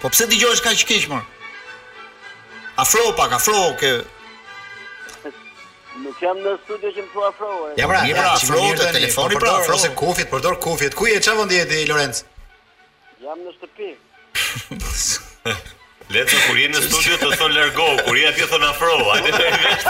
Po pse dëgjohesh kaq keq më? Afrohu pak, afrohu ke Nuk jam në studio që më thua afrohu. Ja pra, ja, pra, afrohu te po telefoni pra, afrohu ose kufjet, përdor kufjet. Ku je? Çfarë vendi je ti, Lorenz? Jam në shtëpi. Lezo kur je në studio të thonë largohu, kur je atje thonë afrohu, hajde merre vesh.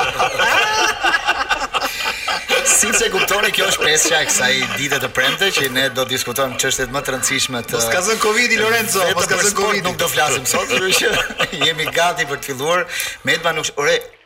Siç e kuptoni, kjo është pesha e kësaj dite të premte që ne do të diskutojmë çështjet më të rëndësishme të Mos ka zënë Covidi Lorenzo, mos ka zënë Covidi. Nuk do flasim sot, kështu që jemi gati për të filluar. Domethënë nuk, ore,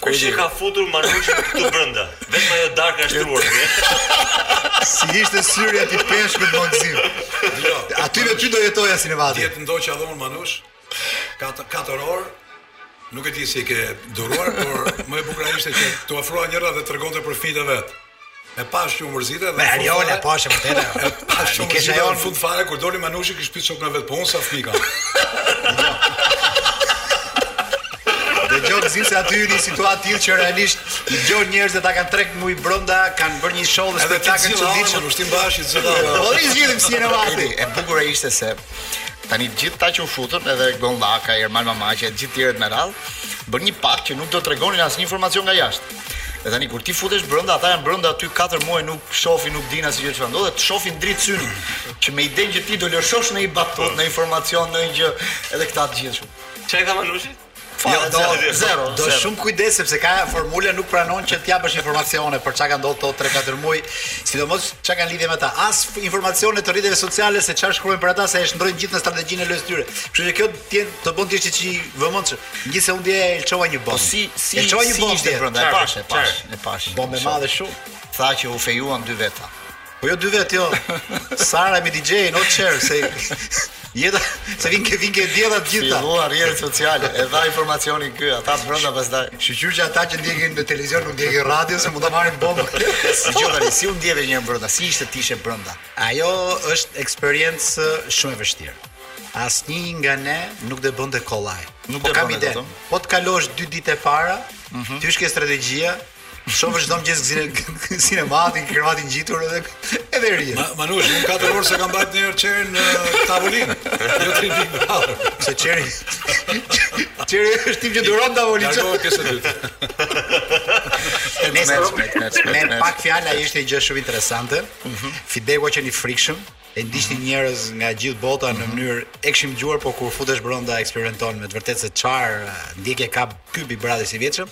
Kush e ka futur Manushin këtu brenda? Vetëm ajo darka e shtruar dje. si ishte situata ti pe me magazin. Dilo. Aty me ty do jetoja Sinemati. Dje të ndoqa katër orë Manush. Katër katër orë. Nuk e di si e ke duruar, por më e bukura ishte që t'u afrua njëra dhe tregonte për fëmijët e vet. E pa që u mërzita dhe Beri ajo e pa që vërtet. Pa që u mërzita në fund fare kur doli Manushi kish pyet shoqen e vet, po unë sa fëmijë kam. Dhe gjykoje se aty një situatë e tillë që realisht dëgjon njerëz që kanë tre muaj brënda, kanë bërë një show dhe spektakël të çuditshëm... U shtyn bashkë të gjithë dhe... Po i zhjithë më Sinemati. E bukura ishte se tani gjithë ata që u futën edhe Gaz Paja, Ermal Mamaqi, gjithë tjerët me radhë, bënë një pakt që nuk do tregonin asnjë informacion nga jashtë. E tani kur ti futesh brenda, ata janë brenda aty 4 muaj nuk shohin, nuk dinë asgjë çfarë ndodh, të shohin drejt syve. Që me idenë që ti do lëshosh ndonjë batutë, po. ndonjë informacion, ndonjë gjë, edhe këta të gjithë shumë. Çka ka Manushi? Jo, do, zero, do zero. shumë kujdes sepse ka formula nuk pranon që të japësh informacione për çka ka ndodhur këto 3-4 muaj, sidomos çka kanë lidhje me ta. As informacione të rrjeteve sociale se çfarë shkruajnë për ata se e ndryshojnë gjithë strategjinë e lojës tyre. Kështu që kjo të të bën ti të vëmendshëm. Njëse unë dje e lëshova një bombë. Po si, si, e si bombë ishte brënda, e pash, e pash, e pash. Bombë e madhe shumë. Tha që u fejuan dy veta. Po jo dy vet, jo. Sara me DJ, nuk e thashë, se jeta se vin ke vin ke dieta të gjitha. Filluan rrjetet sociale, e dha informacionin ky, ata brenda pastaj. Shyqyr që ata që ndjekin në televizion nuk ndjekin radio se mund ta marrin bombë. Si ishte tani, si u ndjeve aty brenda, si ishte ti ishe brenda. Ajo është eksperiencë shumë e vështirë. Asnjë nga ne nuk do e bënte kollaj. Nuk po kam ide. Po të kalosh dy ditët e para, mm -hmm. ti ke strategjia, Shof çdo mëngjes gzine gzine matin, krematin ngjitur edhe edhe rri. Ma, Manush, unë katër orë s'e kam bërë një herë Çerin në tavolinë. Jo të rri në Big Brother. Se Çeri. Çeri është tip që duron tavolinë. Largo kësaj dytë. Me pak fjalë ishte një gjë shumë interesante. Mm -hmm. Feedback-u qe një i frikshëm, e ndiqnin mm -hmm. njerëz nga gjithë bota mm -hmm. në mhm. mënyrë e kishim dëgjuar, por kur futesh brenda eksperimenton me të vërtetë se çfarë ndjekje ka ky Big Brother i sivjetshëm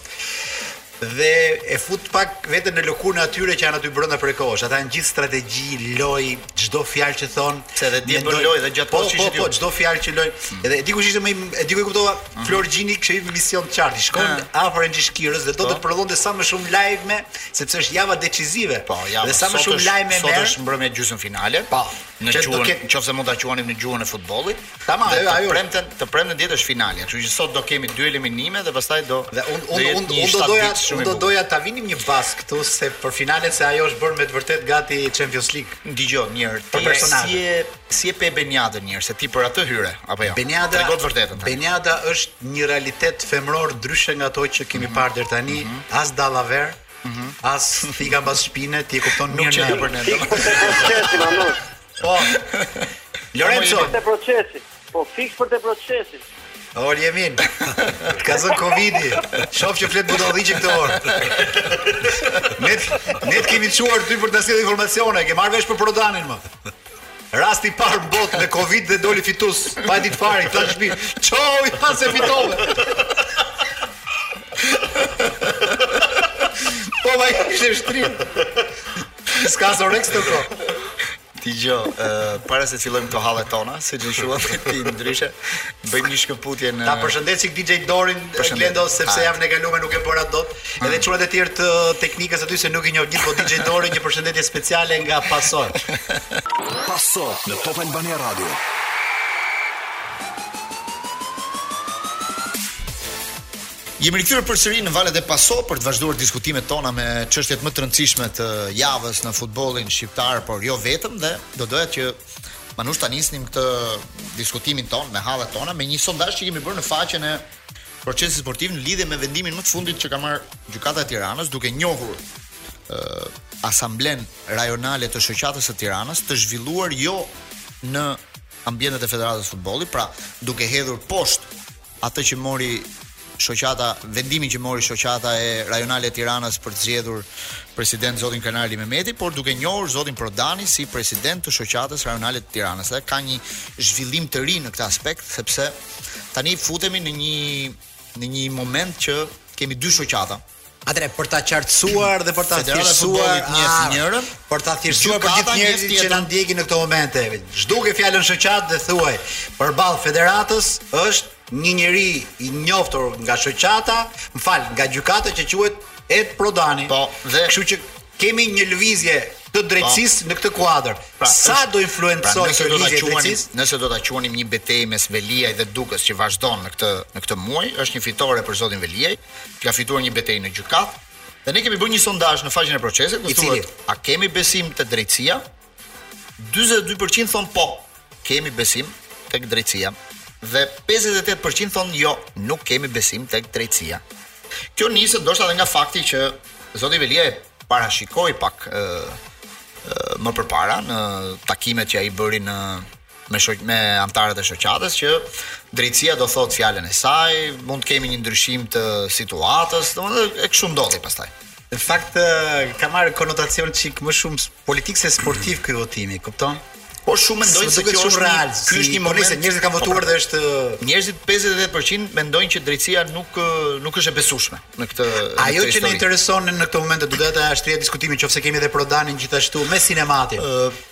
dhe e fut pak veten në lëkurën e atyre që janë aty brenda prej kohësh. Ata janë gjithë strategji, loj, çdo fjalë që thonë, se dhe di bën loj dhe gjatë po, kohës po, po, po, çdo fjalë qe loj. Hmm. Edhe e di kush ishte më e di ku e kuptova, hmm. Flor Gjini kishte një mision të qartë. Shkon hmm. afër Enxhi Shkirës dhe do të po. prodhonte sa më shumë lajme sepse është java decizive. Po, java. Dhe sa më shumë lajme merr. Sot është mbrëmja gjysmëfinale. Po. Në gjuhën, ket... nëse mund ta quanim në gjuhën e futbollit. Tamam, ajo ajo. Premten, të premten ditën është finalja. Kështu që sot do kemi dy eliminime dhe pastaj do dhe un un un un do doja un do doja ta vinim një bast këtu se për finalen se ajo është bërë me të vërtet gati Champions League. Dëgjo një herë. Për personazhet. Si e Si e pe Beniadën njëherë, se ti për atë hyre, apo jo? Beniada, Trego të vërtetën tani. Beniada është një realitet femëror ndryshe nga ato që kemi parë deri tani, as dallavere, as thika mbas shpine, ti e kupton Mhm. Kupton mirë qe në- për ne. Fiks për te Procesi, Manush. Po. Lorenzo, Për te Procesi. Po fiks për te Procesi. o Ljemin. Të ka zënë Covidi. Shof që flet budalliqe këtë orë. Ne ne të kemi çuar ty për të sjellë informacione, ke marrë vesh për Prodanin më. Rasti i parë në botë me Covid dhe doli fitues. Pa e ditë fare, këtë shpi. Çau, ja se fitove. po ma kishte shtrim. Ska sorek së të Ti gjo, uh, para se të fillojmë te hallet tona, se janë shumë të ndryshme, bëjmë një shkëputje në... Ta përshëndes DJ Dorin, Glendo, sepse jam në galume nuk e bëra dot. Edhe çunat e tjerë të teknikës aty se nuk i njoh të gjithë po DJ Dorit një përshëndetje speciale nga Paso. Paso në Top Albania Radio. Jemi rikthyer përsëri në valët e Paso për të vazhduar diskutimet tona me çështjet më të rëndësishme të javës në futbollin shqiptar, por jo vetëm dhe do doja që Manush ta nisnim këtë diskutimin tonë me hallet tona me një sondazh që kemi bërë në faqen e procesit sportiv në lidhje me vendimin më të fundit që ka marrë Gjykata e Tiranës duke njohur ë asamblen rajonale të shoqatës së Tiranës të zhvilluar jo në ambientet e Federatës së Futbollit, pra duke hedhur poshtë atë që mori shoqata, vendimin që mori shoqata e rajonale e Tiranës për të zgjedhur president zotin Krenar Alimehmeti, por duke njohur zotin Prodani si president të shoqatës rajonale të Tiranës. Dhe ka një zhvillim të ri në këtë aspekt sepse Tani futemi në një në një moment që kemi dy shoqata. Atëherë për ta qartësuar dhe për ta thjeshtësuar një të njërën, për ta thjeshtësuar për gjithë njerëzit që na ndjekin në këtë moment. Zhduke fjalën shoqatë dhe thuaj, përballë federatës është një njeri i njoftur nga shoqata, më fal, nga gjykata që quhet Edi Prodani. Po, dhe kështu që Kemi një lëvizje të drejtësisë në këtë kuadër. Pra, sa do influencojë pra, kjo lëvizje e drejtësisë? Nëse do ta quanim një betejë mes Veliaj dhe Dukës që vazhdon në këtë në këtë muaj, është një fitore për zotin Veliaj, që ka fituar një betejë në gjykatë. Dhe ne kemi bërë një sondazh në faqen e procesit, i cili a kemi besim te drejtësia? Dyzet e dy për qind thonë po, kemi besim tek drejtësia dhe pesëdhjetë e tetë për qind thonë jo, nuk kemi besim tek drejtësia. Kjo nisur ndoshta edhe nga fakti që zoti Veliaj e parashikoi pak ë ë më përpara në takimet që ai bëri në me shoq me anëtarët e shoqatës që drejtësia do thotë fjalën e saj, mund të kemi një ndryshim të situatës, domethënë e kështu ndodhi pastaj. Në fakt ka marrë konotacion çik më shumë politik se sportiv ky votimi, kupton? Po shumë mendojnë se kjo është real. Ky është një moment se njerëzit kanë votuar dhe është njerëzit 58% mendojnë që drejtësia nuk nuk është e besueshme në këtë Ajo që na intereson në këtë moment do ta shtrij diskutimi nëse kemi edhe Prodanin gjithashtu me Sinematin.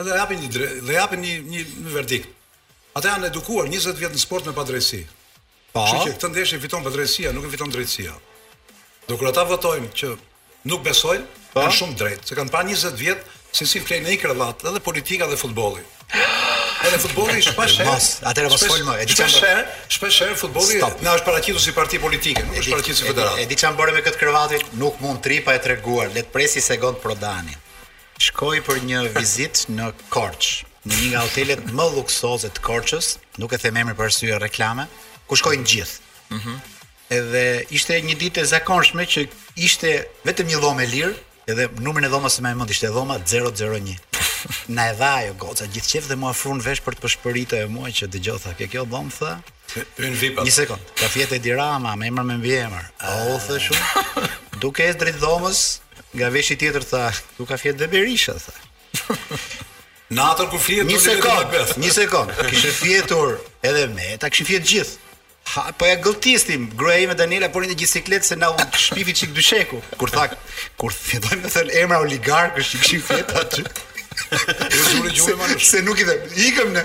Edhe japin një dre, dhe japin një një një verdikt. Ata janë edukuar 20 vjet në sport me padrejtësi. Po. Kështu që në këtë ndeshje fiton padrejtësia, nuk e fiton drejtësia. Dhe kur ata votojnë që nuk besojnë, po. kanë shumë të drejtë, se kanë parë 20 vjet se si flenë në një krevat, edhe politika dhe futbolli. Edhe futbolli shpesh herë, atëherë mos fol më. Shpesh herë, shpesh herë futbolli na është paraqitur si parti politike, nuk është paraqitur si federatë. E di çfarë bëre me këtë krevatin, nuk mund të rri pa e treguar, le të presë një sekondë Prodani. Shkoj për një vizitë në Korçë, në një nga hotelet më luksoze të Korçës, nuk e them emrin për arsye reklame, ku shkojnë të gjithë. Ëh. Mm edhe ishte një ditë e zakonshme që ishte vetëm një dhomë e lirë, edhe numrin e dhomës e mbaj mend ishte dhoma 001. Na e dha ajo goca gjithë qejf dhe m'u afrua në vesh për të pëshpëritë e mua që ta dëgjoj tha, "Ke kjo dhomë" tha. Yn vipa. Një sekond. Ka fjetë Edi Rama, me emër me mbiemër. O, oh, thashë unë. Duke ecur drejt dhomës, Nga veshi tjetër tha, këtu ka fjetë dhe Berisha, tha. Natën kur fjetë, një sekund, një sekund, kishë fjetur edhe me, ta kishë fjetë gjithë. Ha, po ja gëlltistim, gruaja ime Daniela por një biçikletë se na u shpifi çik dysheku. Kur tha, kur filloi me të thënë emra oligarkësh që kishin fjetë aty. Ju jure jure më Se nuk i them. Ikëm ne.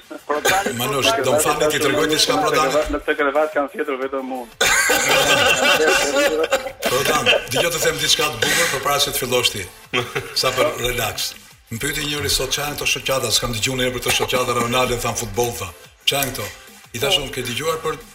Prodani po Manush, do më thani ti tregoj diçka Prodani. Në këtë krevat kam fjetur vetëm unë. Prodan, dëgjoj të them diçka të bukur përpara se të fillosh ti. Sa për po. relax. Më pyeti njëri sot çfarë janë këto shoqata, s'kam dëgjuar ne për këto shoqata rajonale, thanë futboll tha. Çfarë janë këto? I thashë po. unë ke dëgjuar për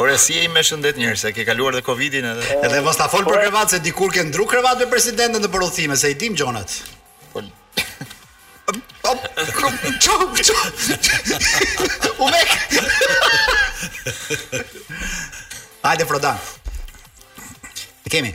Ore si je i me shëndet njëri se ke kaluar dhe Covidin edhe. Edhe mos ta fol për krevat se dikur ke ndru krevat me presidentin nëpër udhëtime se i dim gjërat. Po Op, çu, çu. U mek. Hajde Prodan. E kemi.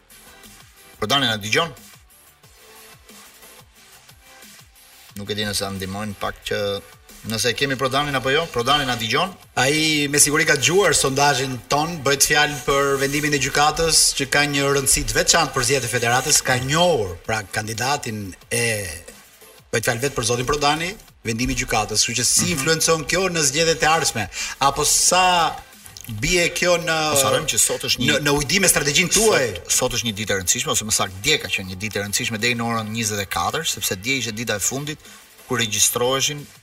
Prodani na dëgjon? Nuk e di nëse na ndihmojnë pak që nëse kemi Prodanin apo jo, Prodani na dëgjon. Ai me siguri ka dëgjuar sondazhin tonë, bëhet fjalë për vendimin e gjykatës që ka një rëndësi të veçantë për zgjedhjet e federatës, ka njohur pra kandidatin e Bëhet fjalë vetë për zotin Prodani, vendimi i gjykatës, kështu që si mhm. influencon kjo në zgjedhjet e ardhshme apo sa bie kjo në Patjetër që sot është një në, në ujdi me strategjinë tuaj. Sot, sot është një ditë e rëndësishme ose më saktë dje ka qenë një ditë e rëndësishme deri në orën 24, sepse dje ishte dita e fundit kur regjistroheshin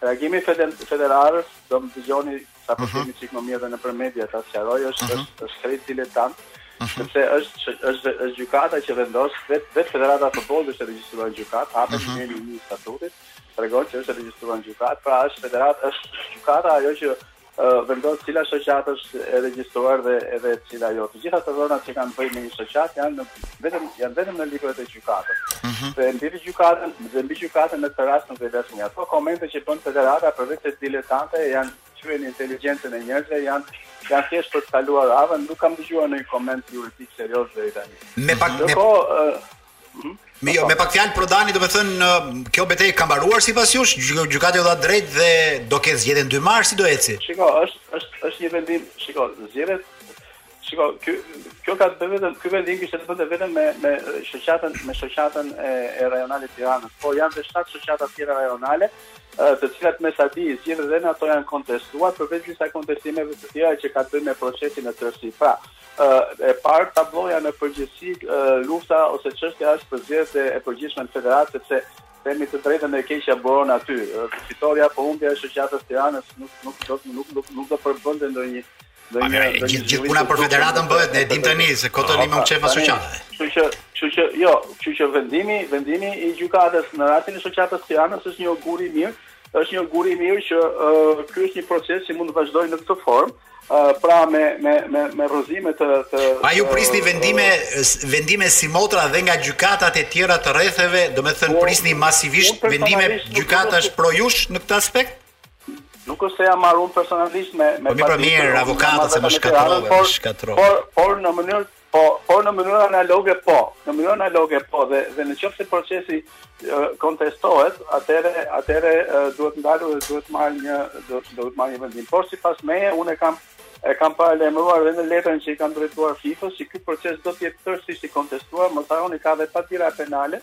Reagimi i federatës, federatës do më dëgjoni sa për ta kemi çik më mirë dhe nëpër media ta sqaroj, është uh -huh. është është krejt diletant, uh mhm. -huh. sepse është është është gjykata që vendos vet vet Federata e Futbollit është regjistruar në gjykatë, hape uh mhm. -huh. neni një statutit, tregon që është regjistruar në gjykatë, pra është federat është gjykata ajo që vendos cila shoqatë është e regjistruar dhe edhe cila jo. Të gjitha të dhënat që kanë të bëjnë me një shoqatë janë vetëm janë vetëm në librat e gjykatës. Mm -hmm. Dhe mbi gjykatën, dhe mbi gjykatën në këtë rast nuk vendos asnjë. Ato komente që bën federata përveçse diletante janë që fyejnë inteligjencën e njerëzve janë janë thjesht për të kaluar radhën, nuk kam dëgjuar ndonjë koment juridik serioz deri tani. Me pak me... Dërko, uh, Me jo, me pak fjalë Prodani, domethënë kjo betejë ka mbaruar sipas jush, gjykata ju dha drejt dhe do ketë zgjedhje në 2 mars si do ecë. Shiko, është është është një vendim, shiko, zgjedhjet Shiko, kjo kjo ka të bëjë vetëm ky vendim kishte të bënte vetëm me me shoqatën me shoqatën e, e rajonale të Tiranës, por janë dhe shtatë shoqata të tjera rajonale, të cilat me sa di zgjedhjet dhe ato janë kontestuar përveç disa kontestimeve të tjera që ka të bëjë me procesin në tërësi. Pra, e parë tabloja në përgjithësi lufta ose çështja është për zgjedhjet e përgjithshme në federatë sepse themi të drejtën e keqja buron aty. Fitorja apo humbja e shoqatës Tiranës nuk nuk do të nuk nuk nuk do të përbënte ndonjë ndonjë ndonjë gjë puna për federatën bëhet ne dim tani se këto ne më çefa shoqatës. Kështu që kështu që jo, kështu që vendimi vendimi i gjykatës në rastin e shoqatës Tiranës është një ogur i mirë, është një ogur i mirë që ky është një proces që mund të vazhdojë në këtë formë pra me me me me rrëzime të të Pa ju prisni vendime vendime simotra dhe nga gjykatat e tjera të rretheve, domethënë prisni masivisht vendime gjykatash pro jush në këtë aspekt? Nuk është se jam marrë unë personalisht me me po, partinë. Po mirë, avokatët se më shkatërrove, më shkatërrove. Por por në mënyrë Po, po në mënyrë analoge po, në mënyrë analoge po dhe dhe në qoftë se procesi kontestohet, atëherë atëherë duhet ndalur dhe duhet marrë një do të duhet marrë një vendim. Por sipas meje unë kam e kam paralajmëruar dhe në letrën që i kam drejtuar FIFA-s që ky proces do të jetë tërësisht i kontestuar, mos harroni ka dhe padira penale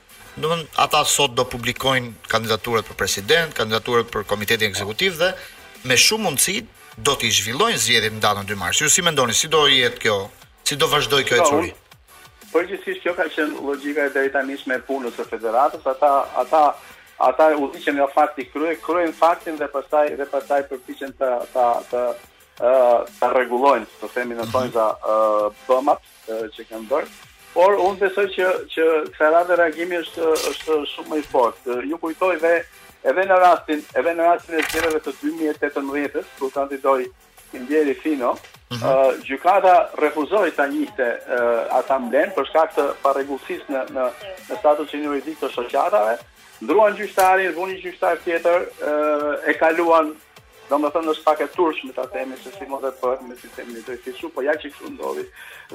Domethënë ata sot do publikojnë kandidaturat për president, kandidaturat për komitetin ekzekutiv dhe me shumë mundësi do t'i zhvillojnë zgjedhjet në datën 2 mars. Ju si mendoni, si do jetë kjo? Si do vazhdojë kjo ecuri? Përgjithsisht kjo ka qenë logjika e deritanishme e punës së federatës, ata ata ata udhëhiqen nga fakti i kryer, kryejnë faktin dhe pastaj dhe pastaj përpiqen ta ta ta ta rregullojnë, të themi në thonjza mhm. bëmat. që kanë bërë. Por unë besoj që që kësaj radhe reagimi është është shumë më i fortë. Ju kujtoj dhe edhe në rastin, edhe në rastin e zgjedhjeve të 2018-s, kur kandidoi i ndjeri Fino, mm -hmm. uh, gjykata refuzoi ta njihte uh, asamblenë për shkak të parregullsisë në në në statusin juridik të shoqatave, ndërruan gjyqtarin, vunë gjyqtar tjetër, uh, e kaluan Domethënë është pak e turpshme ta themi se si mund të bëhet me sistemin e drejtësisë kështu, po ja që kështu ndodhi.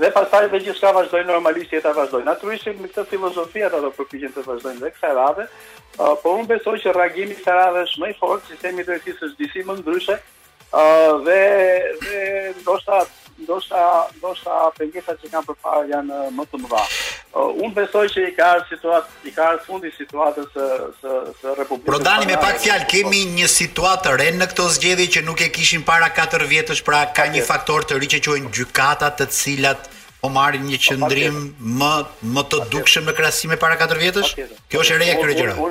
Dhe pastaj dhe gjithçka vazhdoi normalisht jeta vazhdoi. Natyrisht që me këtë filozofi ata do përpiqen të vazhdojnë dhe kësaj radhe, uh, por unë besoj që reagimi kësaj radhe është më i fortë, sistemi i drejtësisë është disi më ndryshe, uh, dhe dhe ndoshta ndoshta ndoshta pengesat që kanë përpara janë më të mëdha. Uh, unë besoj që i ka ardhur situatë, i ka ardhur fundi situatës së së së Republikës. Prodani me pak fjalë, kemi një situatë të re në këto zgjedhje që nuk e kishim para 4 vjetësh, pra ka një faktor të ri që quhen gjykata, të cilat po marrin një qëndrim më më të dukshëm në krahasim me para 4 vjetësh. Kjo është e reja e këtyre gjërave.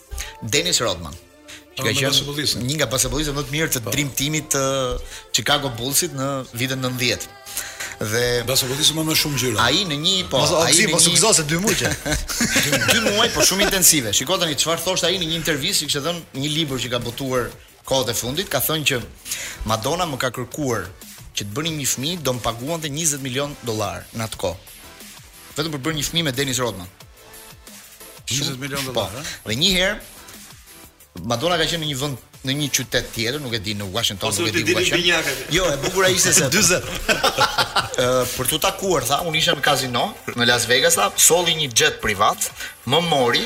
Dennis Rodman. Që ka qenë një nga basketbollistët më të mirë të po. Dream Teamit të Chicago Bullsit në vitet 90. Dhe basketbollisti me më shumë ngjyra. Ai në një po, ai në një gëzo se dy muaj që. Dy muaj po shumë intensive. Shiko tani çfarë thoshte ai në një intervistë që kishte dhënë një libër që ka botuar Kohët e fundit ka thënë që Madonna më ka kërkuar që të bënim një fëmijë do më paguante 20 milion dollar në atë kohë. Vetëm për të bërë një fëmijë me Dennis Rodman. 20 milion dollar. Po. Dhe një herë Madonna ka qenë në një vend në një qytet tjetër, nuk e di në Washington, Ose po, nuk e di ku është. Jo, e bukur ai ishte se 40. Ë për t'u takuar tha, unë isha në kazino në Las Vegas, tha, solli një jet privat, më mori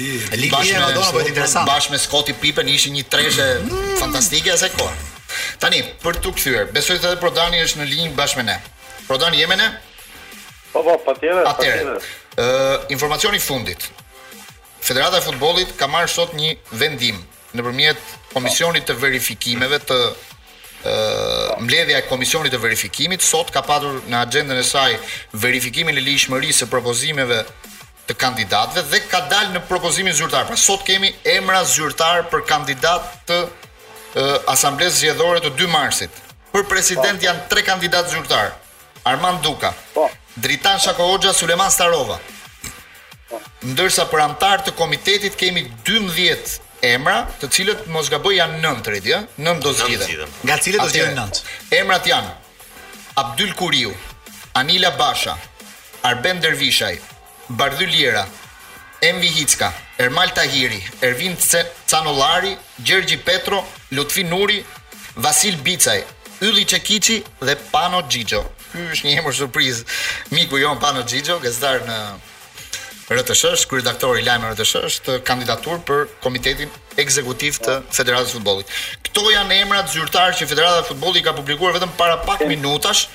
Lidhja me Madonna bëhet interesant. Bashkë me Scottie Pippen ishin një treshe fantastike asaj kohe. Tani, për t'u kthyer, besoj se edhe Prodani është në linjë bashkë me ne. Prodani, je me ne? Po, po, patjetër, patjetër. Ë, informacioni i fundit. Federata e Futbollit ka marrë sot një vendim nëpërmjet komisionit të verifikimeve të mbledhja e komisionit të verifikimit sot ka patur në agjendën e saj verifikimin e ligjshmërisë së propozimeve të kandidatëve dhe ka dalë në propozimin zyrtar. Pra sot kemi emra zyrtarë për kandidatë të asamblesë zgjedhore të 2 marsit. Për president janë tre kandidatë zyrtarë, Armand Duka, Dritan Shakohoxha, Sulejman Starova. Ndërsa për anëtarë të komitetit kemi 12 emra, të cilët në mos gaboj janë 9 Redi, ë? 9 do zgjidhen. Nga cilët do zgjidhen 9? Emrat janë Abdyl Kuriu, Anila Basha, Arben Dervishaj, Bardhy Liera, Envi Hicka, Ermal Tahiri, Ervin Canollari, Gjergji Petro, Lutfi Nuri, Vasil Bicaj, Ylli Çekiçi dhe Pano Xhixho. Ky është një emër surprizë. Miku jonë Pano Xhixho, gazetar në RTSH, është kryeredaktor i lajmeve RTSH, është kandidaturë për Komitetin Ekzekutiv të Federatës së Futbollit. Këto janë emrat zyrtarë që Federata e Futbollit i ka publikuar vetëm para pak minutash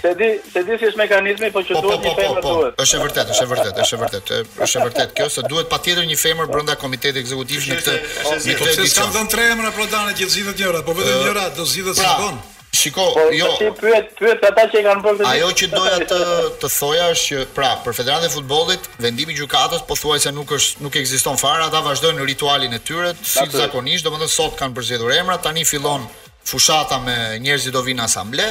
S'e di, s'e di si është mekanizmi, po që duhet një femër duhet. Po, është e vërtetë, është e vërtetë, është e vërtetë. Është e vërtetë kjo se duhet patjetër një femër brenda komitetit ekzekutiv në këtë në këtë edicion. Se kanë dhënë tre emra prandaj që zgjidhet njëra, po vetëm njëra do zgjidhet pra, sekond. Shiko, po, jo. Ti pyet, pyet ata që kanë bërë këtë. Ajo që doja të të thoja është që pra, për Federatën e Futbollit, vendimi i gjykatës pothuajse nuk është nuk ekziston fare, ata vazhdojnë ritualin e tyre, si zakonisht, domethënë sot kanë përzgjedhur emra, tani fillon fushata me njerëzit që do vijnë në asamble,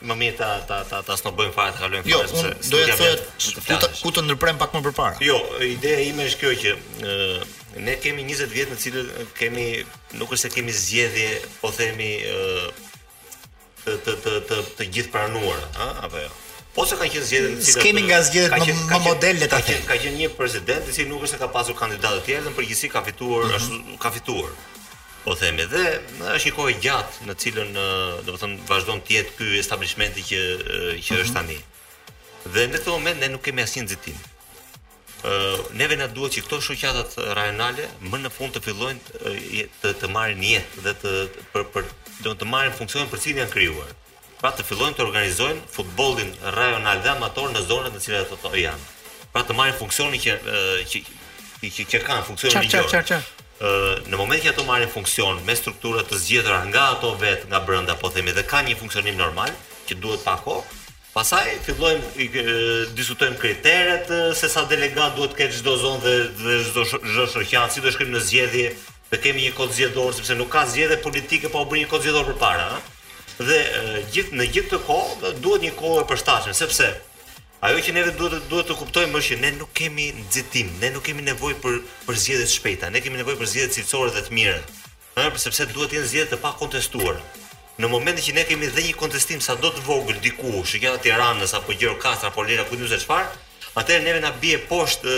Më mirë ta ta ta ta snobojmë fare të kalojmë fare sepse jo, do të thotë ku të ku të ndërpres pak më përpara. Jo, ideja ime është kjo që ë ne kemi 20 vjet në të cilën kemi nuk është se kemi zgjedhje, po themi ë të të të të të gjithë pranuar, ë apo jo. Ose kanë qenë zgjedhje në të cilën kemi nga zgjedhjet më më model le ta themi. Ka qenë një president i cili nuk është se ka pasur kandidatë të tjerë, në përgjithësi ka fituar, mm -hmm. është ka fituar. po themi dhe është një kohë e gjatë në cilën domethënë vazhdon të jetë ky establishmenti që që është mhm. tani. Dhe në këtë moment ne nuk kemi asnjë nxitim. Neve na duhet që këto shoqatat rajonale më në fund të fillojnë të të marrin jetë dhe të për për do të marrin funksionin për të cilin janë krijuar. Pra të fillojnë të organizojnë futbollin rajonal dhe amator në zonat në të cilat ato janë. Pra të marrin funksionin që që që, që kanë funksionin e tyre. Në moment që ato marrin funksion me struktura të zgjedhura nga ato vet nga brenda po themi dhe kanë një funksionim normal që duhet pak kohë, Pastaj fillojmë i diskutojmë kriteret se sa delegat duhet të ketë çdo zonë dhe dhe çdo çdo shoqatë, si do shkojmë në zgjedhje, Të kemi një kod zgjedhor sepse nuk ka zgjedhje politike pa u bërë një kod zgjedhor përpara, ëh. Dhe gjithë në gjithë këtë kohë duhet një kohë e përshtatshme, sepse ajo që neve duhet duhet të kuptojmë është që ne nuk kemi nxitim, ne nuk kemi nevojë për për zgjedhje të shpejta, ne kemi nevojë për zgjedhje cilësore dhe të mira. Ëh, sepse duhet të jenë zgjedhje të pakontestuara. Në momentin që ne kemi dhe një kontestim sado të vogël diku, shoqata e Tiranës apo Gjirokastra apo Lira ku di un se çfarë, atëherë neve na bie poshtë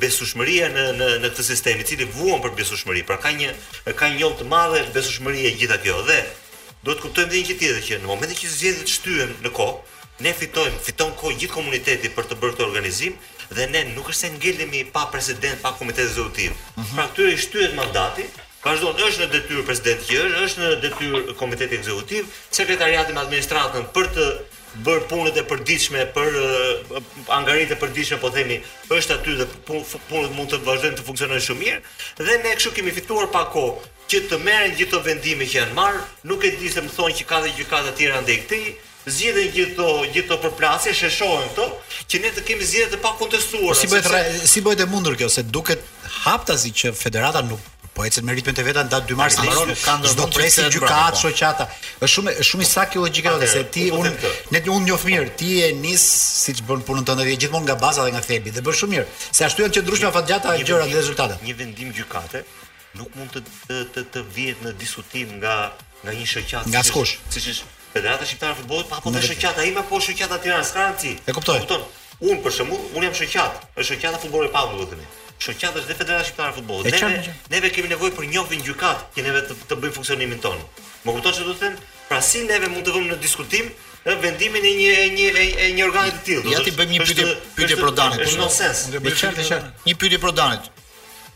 besueshmëria në në në këtë sistem i cili vuan për besueshmëri. Pra ka një ka një njollë të madhe besueshmërie e gjitha kjo dhe duhet të kuptojmë edhe një gjë tjetër që në momentin që zgjedhjet shtyhen në kohë, ne fitojmë, fiton kohë gjithë komuniteti për të bërë këtë organizim dhe ne nuk është se ngelemi pa president, pa komitet ekzekutiv. Mm -hmm. Pra këtyre i shtyhet mandati, vazhdon është në detyrë presidenti që është, është në detyrë komiteti ekzekutiv, sekretariati me administratën për të bërë punët e përditshme për angaritë e përditshme po themi është aty dhe punët mund të vazhdojnë të funksionojnë shumë mirë dhe ne kështu kemi fituar pak kohë që të merren gjithë këto vendime që janë marrë, nuk e di se më thonë që ka dhe gjykata të tjera ndaj këtij, zgjidhen gjithë këto gjithë këto përplasje, sheshohen këto, që ne të kemi zgjedhje të pakontestuara. Po si bëhet sepse... si bëhet e mundur kjo se duket haptazi që federata nuk Po ecën me ritmet e veta data 2 mars mbaron. Çdo presi gjykatë, shoqata. Është shumë është shumë i saktë kjo logjika jote se ti un ne un të njoh mirë, ti e nis siç bën punën tënde vjen gjithmonë nga baza dhe nga thelbi dhe bën shumë mirë. Se ashtu janë të qëndrueshme afatgjata gjërat dhe rezultatet. Një vendim gjykate nuk mund të të të vihet në diskutim nga nga një shoqatë nga askush siç është Federata Shqiptare e Futbollit apo dhe shoqata ime apo shoqata e Tiranës s'ka rëndësi e kuptoj kupton un për shembull un jam shoqatë është shoqata futbolli pa apo vetëm shoqata është dhe Federata Shqiptare e Futbollit neve neve kemi nevojë për një vendim gjykate që neve të, të bëjmë funksionimin tonë më kupton çfarë do të them pra si neve mund të vëmë në diskutim në vendimin e një e një e një organi të tillë. Ja t'i bëjmë një pyetje pyetje Prodanit. Është nonsens. Është qartë, është qartë. Një pyetje Prodanit.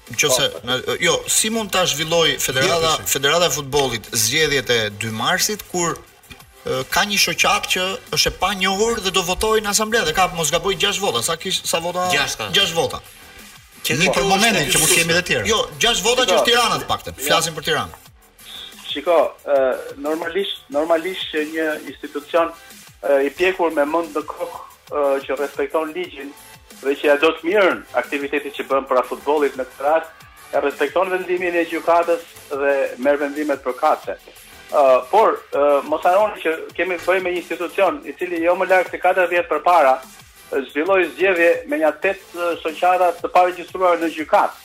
Nëse po, jo, si mund ta zhvilloj Federata Federata e Futbollit zgjedhjet e 2 marsit kur ka një shoqat që është e panjohur dhe do votojë në asamble dhe ka mos gaboj 6 vota, sa kish sa vota? 6 6 vota. Që një për momentin që mund të kemi edhe të tjerë. Jo, 6 vota që është Tirana të paktën. Flasim për Tiranë. Shiko, normalisht, normalisht që një institucion i pjekur me mend në kokë që respekton ligjin dhe që ja do të mirën aktivitetit që bën pra futbollit në këtë rast, e respekton vendimin e gjykatës dhe merr vendimet përkatëse. Uh, por, uh, mos harroni që kemi të bëjmë me një institucion i cili jo më larg se 4 vjet përpara zhvilloi zgjedhje me nja 8 shoqata të paregjistruar në gjykatë.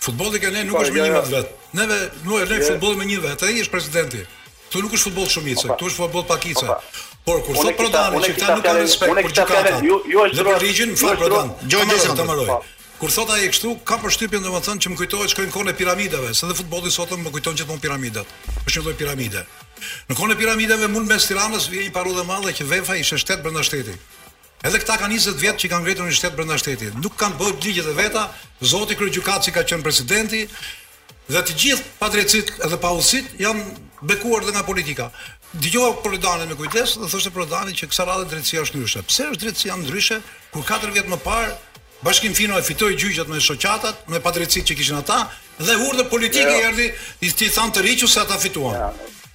Futbolli te ne nuk është me një vet. Neve na ngeli futbolli me një vet, ai është presidenti. Ktu nuk është futboll shumice, ktu është futboll pakice. Por kur thot Prodani që këta nuk kanë respekt për gjykatat. Ju ju e shtrua ligjin, më fal Prodan. Jo jo të mbaroj. Kur thot ai kështu, kam përshtypjen domethënë që më kujtohet shko në kohën e piramidave, se dhe futbolli sot më kujton gjithmonë piramidat. Është një lloj piramide. Në kohën e piramidave mu në mes Tiranës vjen një parullë e madhe që Vefa ishte shtet brenda shtetit. Edhe këta ka njëzet vjet që kanë ngritur një shtet brenda shteti. Nuk kanë bërë ligjet e veta, zoti kryegjykatësi ka qenë presidenti dhe të gjithë padrejtësit edhe paudhësit janë bekuar edhe nga politika. Dëgjova Prodanin me kujdes dhe thoshte Prodani që kësaj radhe drejtësia është ndryshe. Pse është drejtësia ndryshe kur 4 vjet më parë Bashkim Fino e fitoi gjyqet me shoqatat, me padrejtësit që kishin ata dhe urdhër politike i erdhi, i thanë tërhiqu se ata fituan.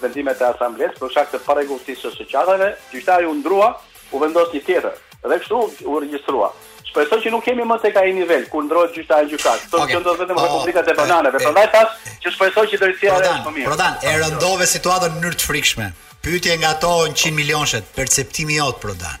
vendimet e Asamblesë për shkak të parregullsisë së shoqatave, gjyqtari u ndrua, u vendos një tjetër dhe kështu u regjistrua. Shpresoj që nuk jemi më tek ai nivel ku ndrohet gjyqtari në gjykatë. Kjo okay. që ndodh vetëm në republikat e bananeve. Prandaj thash që shpresoj që drejtësia është më mirë. Prodan, e rëndove situatën në mënyrë të frikshme. Pyetje nga ato 100 milionshet, perceptimi jot Prodan.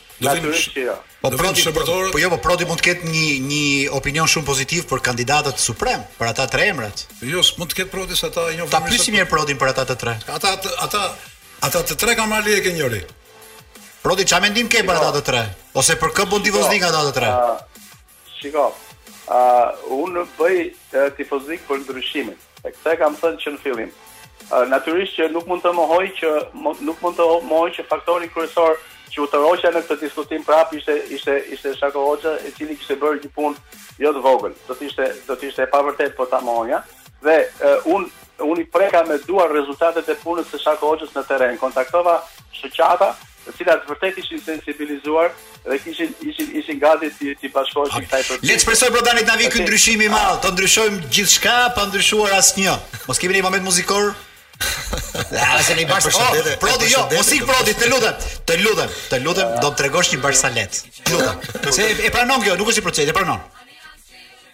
Natyrisht që jo. Po Prodi shërbëtorët. Po jo, po Prodi mund të ketë një një opinion shumë pozitiv për kandidatët suprem, për ata tre emrat. Jo, mund të ketë Prodi se ata janë Ta pyesim njëherë Prodin për ata të tre. Ata ata ata të tre kanë marrë lekë një njeri. Prodi çfarë mendim ke për ata të tre? Ose për kë bën tifozllik nga ata të tre? Shiko, uh, unë bëj uh, tifozllik për ndryshimin. E këtë e kam thënë që në fillim. Uh, natyrisht që nuk mund të mohoj që nuk mund të mohoj që faktori kryesor që më tërhoqi në këtë diskutim prap ishte ishte ishte Shako Hoxha, i cili kishte bërë një punë jo të vogël. Do të ishte do të ishte e pavërtetë po ta mohonja. Dhe uh, un unë i preka me duar rezultatet e punës së Shako Hoxhës në terren. Kontaktova shoqata të cilat vërtet ishin sensibilizuar dhe kishin ishin ishin gati t'i t'i bashkoheshin kësaj për. Le të shpresoj Prodan të na vijë ky ndryshim i madh, të ndryshojmë gjithçka pa ndryshuar asnjë. Mos kemi një moment muzikor? Ja, se ne bash për shëndet. Oh, prodi jo, mos ik prodi, të lutem. Të lutem, të lutem, do të tregosh një barsaletë. Lutem. Se e pranon kjo, nuk është i procedë, e pranon.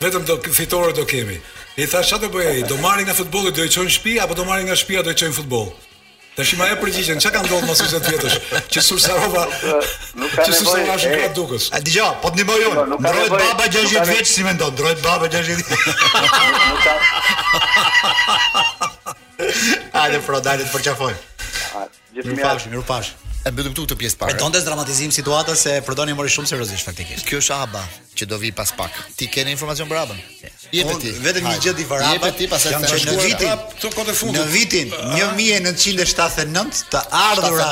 Vetëm do fitore do kemi. I thash çfarë do bëjë ai? Do marrin nga futbolli do i çojnë në shtëpi apo do marrin nga shtëpia do i çojnë futboll? Tash më jep përgjigjen, çka ka ndodhur mas 20 vjetësh që Sursarova nuk ka nevojë është grat dukës. A dëgjoj, po të ndihmoj unë. Jo, ndrohet baba 60 vjeç si mendon, ndrohet baba 60 vjeç. Hajde Frodo, hajde të përqafojmë. Ju pash, ju pash. E mbyllim këtu këtë pjesë parë. Donte dramatizim situata se Frodoni e mori shumë seriozisht faktikisht. Kjo është Aba që do vi pas pak. Ti ke informacion për Abën? Je me ti. Vetëm një gjë di për Aba. Je ti pas sa të shkuar atë këto kote fundit. Në vitin 1979 të ardhura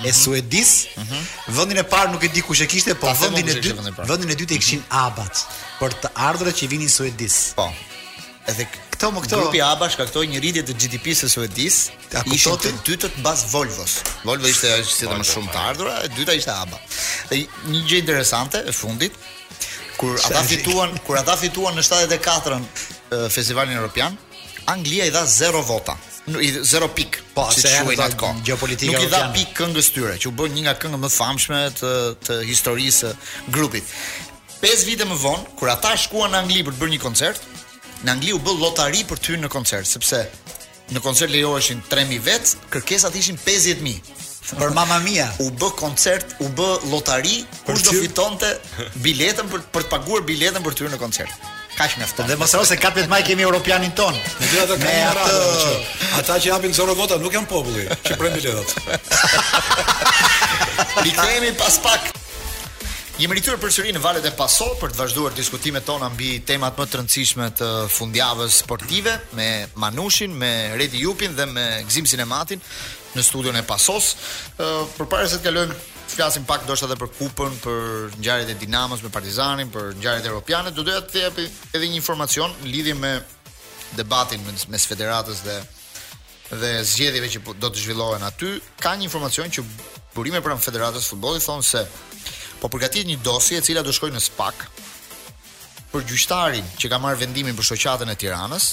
e mhm. Suedisë, mhm. vendin e parë nuk e di kush e kishte, po vendin e dytë, vendin e dytë e kishin mhm. Abat për të ardhurat që vinin në Suedi. Po. Edhe këto më këto. Grupi ABBA shkaktoi një rritje të GDP-së së Suedisë. A kupton ti? Dytët mbas Volvos. Volvo ishte ajo që sillte më shumë të ardhura, e dyta ishte ABBA. Dhe një gjë interesante e fundit, kur ata fituan, kur ata fituan në 74-ën festivalin europian, Anglia i dha 0 vota i zero pik. Po, siç e kanë atë kohë. Geopolitika nuk i dha pik këngës tyre, që u bë një nga këngët më famshme të të historisë grupit. Pesë vite më vonë, kur ata shkuan në Angli për të bërë një koncert, në Angli u bë llotari për të hyrë në koncert, sepse në koncert lejoheshin 3000 vet, kërkesat ishin 50000. Për mama mia. U bë koncert, u bë llotari, kush do fitonte biletën për për të paguar biletën për të hyrë në koncert. Kaq mjafton. Dhe mos harro se kapet më kemi europianin ton. Me dy ata kanë atë. Ata që japin zero vota nuk janë populli, që pret biletat. Rikthehemi pas pak. Jemi rikthyer përsëri në valët e Paso për të vazhduar diskutimet tona mbi temat më të rëndësishme të fundjavës sportive me Manushin, me Redi Jupin dhe me Gzim Sinematin në studion e Pasos. Ë përpara se të kalojmë të flasim pak ndoshta edhe për kupën, për ngjarjet e Dinamos me Partizanin, për ngjarjet europiane, do doja të jap edhe një informacion në lidhje me debatin mes Federatës dhe dhe zgjedhjeve që po- do të zhvillohen aty, ka një informacion që burime pranë Federatës së Futbollit thonë se po përgatitet një dosje e cila do shkojë në SPAK për gjyqtarin që ka marrë vendimin për shoqatën e Tiranës,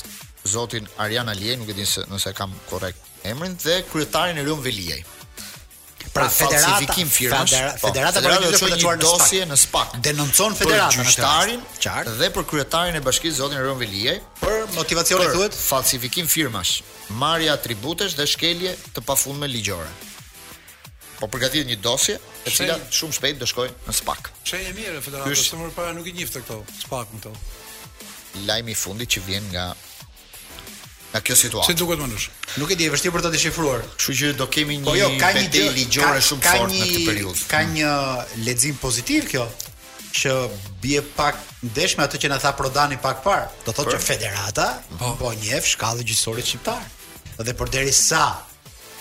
zotin Arjan Aliaj, nuk e di nëse e kam korrekt emrin, dhe kryetarin Erion Veliaj. Pra falsifikim firmash, pra, po, federata po do të çojë një dosje në spak. Denoncon federatën për gjyqtarin dhe për kryetarin e bashkisë zotin Erion Veliaj për motivacione thuhet falsifikim firmash, marrje atributesh dhe shkelje të pafundme ligjore. Po përgatitet një dosje, e cila shumë shpejt do shkojë në spak. Shenjë e mirë federatës, më parë nuk i njifte këto, spak këto. Lajmi i fundit që vjen nga nga kjo situatë. Si të duket Manush? Nuk e di, është vështirë për ta deshifruar. Kështu që do kemi po një po jo, ka një gjë ligjore ka, shumë fort në këtë periudhë. Ka një lexim pozitiv kjo që bie pak ndesh me atë që na tha Prodani pak parë. Do thotë që Federata po, po njeh shkallën gjyqësore shqiptare. Dhe përderisa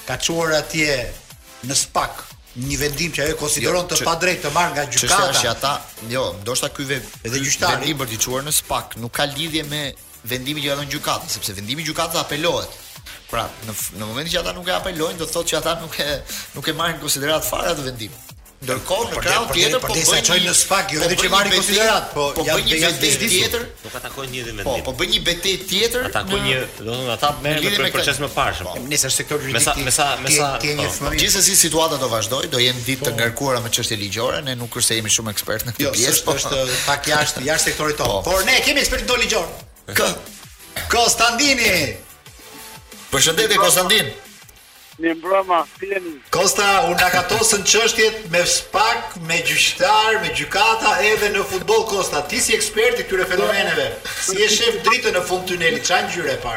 ka çuar atje në spak një vendim që ajo konsideron jo, të padrejtë të marrë nga gjykata. Çështja është ata, jo, ndoshta ky vendim edhe gjyqtari i bërë të çuar në spak, nuk ka lidhje me vendimin që ka dhënë gjykata, sepse vendimi i gjykatës apelohet. Pra, në në momentin që ata nuk e apelojnë, do të thotë që ata nuk e nuk e marrin në konsideratë fare atë vendim. Ndërkohë në krahun tjetër po bëjnë një çojnë në spak, jo vetëm që marrin në konsideratë, po, po janë një janë diçka tjetër. Do ta atakojnë një vendim. Po, po bëjnë një betejë tjetër. Atakojnë një, do të thonë ata merren me këtë proces më parë. Po, nëse është sektor juridik. Me sa me sa me sa. Po. Gjithsesi situata do vazhdojë, do jenë ditë të po. ngarkuara me çështje ligjore, ne nuk se jemi shumë ekspertë në këtë jo, pjesë. Jo, po. është është pak jashtë jashtë sektorit tonë. Po. Por ne kemi ekspertin ligjor. Kë? Konstantini. Përshëndetje Konstantin. Mirë mbrëma, si jeni? Kosta, u ngatërrosën çështjet me spak, me gjyqtar, me gjykata edhe në futbol, Kosta. Ti si ekspert i këtyre fenomeneve, si e shef dritën në fund të tunelit, ça ngjyre ka?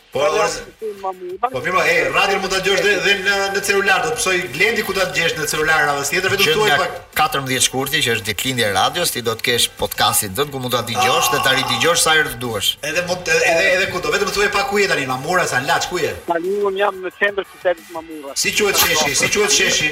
Po edhe ose Po mirë, po, hey, radion mund ta dëgjosh dhe, dhe në në celular, do të mësoj Glendi ku ta dëgjesh në celular radhës tjetër, vetëm thuaj pak. 14 shkurti që është ditëlindja e radios, ti do të kesh podcastin tënd ku mund ta dëgjosh dhe ta ridëgjosh sa herë të duash. Edhe mund edhe edhe, edhe ku do, vetëm thuaj pak ku je tani, Mamurras a Laç, ku je? Tani un jam në qendër të qytetit Mamurras. Si quhet sheshi? Si quhet sheshi?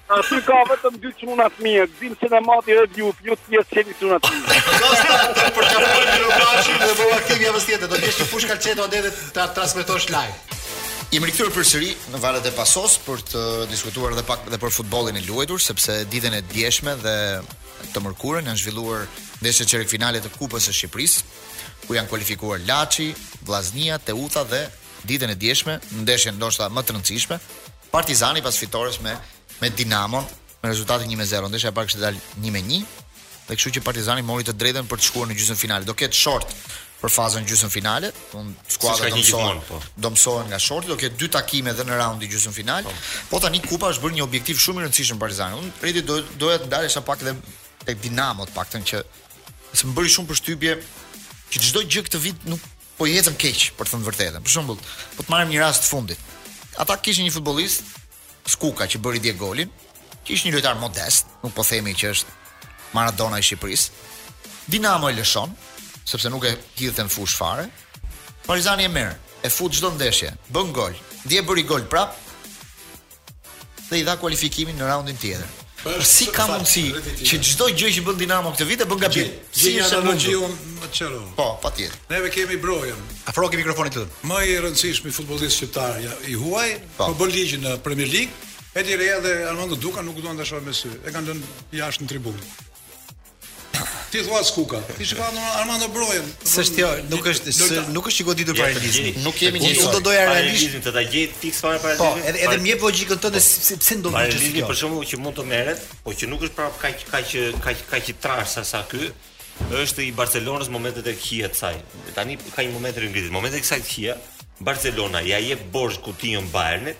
Aty ka vetëm dy çuna të mirë, Gzim Sinemati dhe ju, ju të tjerët s'jeni çuna të mirë. Kosta, të përqafojmë në Lukashi dhe bëu aktiv javën tjetër, do gjesh një fushë kalçeto atje dhe ta transmetosh live. Jemi rikthyer përsëri në valët e Pasos për të diskutuar edhe pak edhe për futbollin e luajtur, sepse ditën e djeshme dhe të mërkurën janë zhvilluar ndeshjet çerekfinale të Kupës së Shqipërisë, ku janë kualifikuar Laçi, Vllaznia, Teuta dhe ditën e djeshme në ndeshjen ndoshta më të rëndësishme, Partizani pas fitores me me Dinamon me rezultatin 1-0. Ndeshja e parë kishte dalë 1-1. Dhe kështu që Partizani mori të drejtën për të shkuar në gjysmëfinale. Do ketë short për fazën gjysmëfinale, skuadrat do mësohen, po. do mësohen nga shorti, do ketë dy takime edhe në raundin gjysmëfinal. Po. po tani kupa është bërë një objektiv shumë i rëndësishëm për Partizanin. Unë Redi do doja të ndalesha pak edhe tek Dinamo të paktën se më bëri shumë përshtypje që çdo gjë këtë vit nuk po i ecën keq, për të thënë të vërtetën. Për shembull, po të marrim një rast të fundit. Ata kishin një futbollist Skuka që bëri dje golin, që ishte një lojtar modest, nuk po themi që është Maradona i Shqipërisë. Dinamo e lëshon, sepse nuk e hidhte në fushë fare. Partizani e merr, e fut çdo ndeshje, bën gol. Dje bëri gol prap. dhe i dha kualifikimin në raundin tjetër. Është si ka mundësi që çdo gjë që bën Dinamo këtë vit e bën gabim. Si është e mundur? Më thoni. Po, patjetër. Neve kemi Brojën. Afroje mikrofonin këtu. Më i rëndësishmi futbollist shqiptar ja, i huaj, po, po bën ligjin në Premier League. Edi Reja dhe Armando Duka nuk duan ta shohin me sy. E kanë lënë jashtë në tribunë. Ti thua Skuka. Ti shiko Armando Brojën. S'është kjo, nuk është së, nuk është i goditur para Elizit. Nuk kemi një gjë. Do doja realisht të ta gjej fiks para para Elizit. Po, edhe edhe me atë logjikën tënde po. si pse ndodhi kjo. Elizit për shembull që mund të merret, po që nuk është prapë kaq kaq kaq kaq i trashë sa sa ky është i Barcelonës momentet e këqija të saj. Tani ka një moment Glendi. Momentet e kësaj të këqija, Barcelona ia jep borxh Coutinho Bayernit,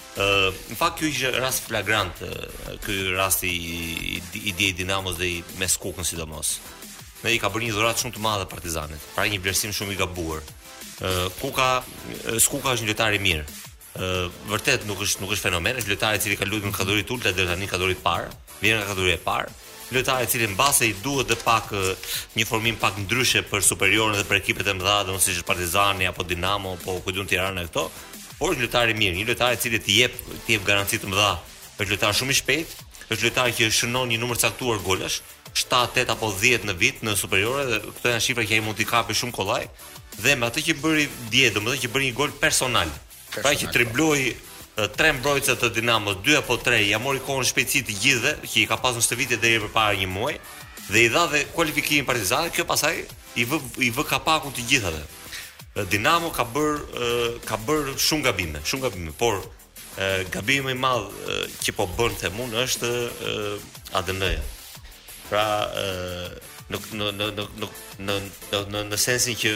Ë, në fakt ky ishte rast flagrant, ky rasti i i dje i Dinamos dhe i me Skukën sidomos. Se i ka bërë një dhuratë shumë të madhe Partizanit. Pra një vlerësim shumë i gabuar. Ë, Kuka, Skuka është një lojtar i mirë. Ë, vërtet nuk është nuk është fenomen, është lojtar i cili ka luajtur në kategori të ulëta deri tani, kategori të parë, Vjen nga kategoria e parë, lojtar i cili mbase i duhet dhe pak një formim pak ndryshe për Superioren dhe për ekipet e mëdha, domethënë siç është Partizani apo Dinamo apo ku di unë Tirana e këto, por është lojtar i mirë, një lojtar i cili të jep të jep garanci të mëdha, është lojtar shumë i shpejtë, është lojtar që shënon një numër të caktuar golash, 7, 8 apo 10 në vit në Superiore dhe këto janë shifra që ai mund t'i kapë shumë kollaj dhe me atë që bëri dje, domethënë që bëri një gol personal Pra që dribloi tre mbrojtësa të Dinamos, dy apo tre, ia mori kohën shpejtësi të gjithëve që i ka pasur në stërvitje deri përpara një muaji dhe i dha dhe kualifikimin Partizanit, kjo pastaj i vë i vë kapakun të gjithave. Dinamo ka bërë ka bërë shumë gabime, shumë gabime, por gabimi më i madh që po bën them unë është ADN-ja. Pra në në në në në në në në sensin që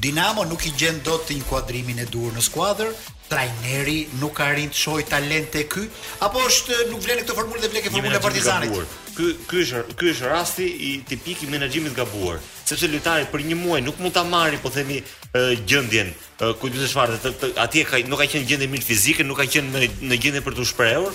Dinamo nuk i gjen dot inkuadrimin e duhur në skuadër, trajneri nuk arrin të shohë talent te ky, apo është nuk vlen te kjo formulë dhe vlen te formula e Partizanit. Ky ky është ky është rasti tipik i menaxhimit të gabuar, sepse lojtari për një muaj nuk mund ta marri, po themi, gjendjen ku di unë çfarë, atje ka nuk ka qenë gjendje mirë fizike, nuk ka qenë në në gjendje për t'u shprehur,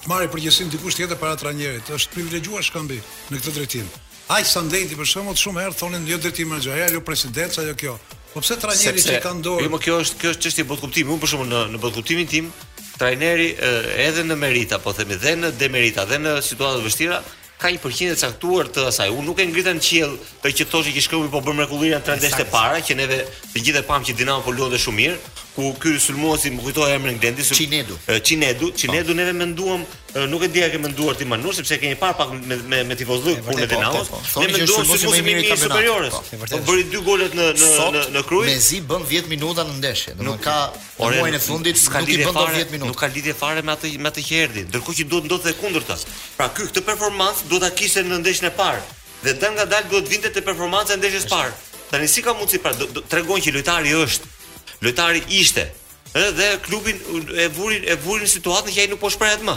Të marrë përgjegjësinë dikush tjetër para trajnerit, është privilegjuar Shkëmbi në këtë drejtim. Aq sa ndejti për shembull, shumë herë thonin jo drejtimi, menaxheri, herë jo presidenca, jo kjo. Po pse trajneri ç'e ka dorën? Jo, më kjo është kjo është çështje botëkuptimi. Unë për shembull në në botëkuptimin tim, trajneri edhe në merita, po themi, dhe në demerita, dhe në situata të vështira, Ka një përqindje të caktuar të asaj. Unë nuk e ngrita në qiell të thoshja që Shkëmbi po bën mrekullinë në tre ndeshjet e para që neve të gjithë e pamë që Dinamo po luante shumë mirë, ku ky sulmuesi ma kujto emrin Glendi sul... Çinedu. Çinedu, Çinedu neve menduam, nuk e di a ke menduar ti Manush sepse e ke ti parë pak me me, me tifozë punën e po, Dinamos. Po, po. Ne menduam sulmuesi më i mirë i Superiores. Po, bëri dy golet në në në në Krujë. Mezi bën 10 minuta në ndeshje, domethënë ka Në muajin e fundit s'i bën dot dhjetë minuta. nuk ka lidhje fare me atë me atë që erdhi, ndërkohë që duhet ndodhte e kundërta. Pra ky këtë performancë duhet ta kishte në ndeshjen e parë dhe dal nga dal duhet vinte te performanca e ndeshjes së parë. Tani si ka mundësi pra do- do- tregon që lojtari është, lojtari ishte, ë dhe klubin e vunë e vunë në situatën që ai nuk po shprehet më.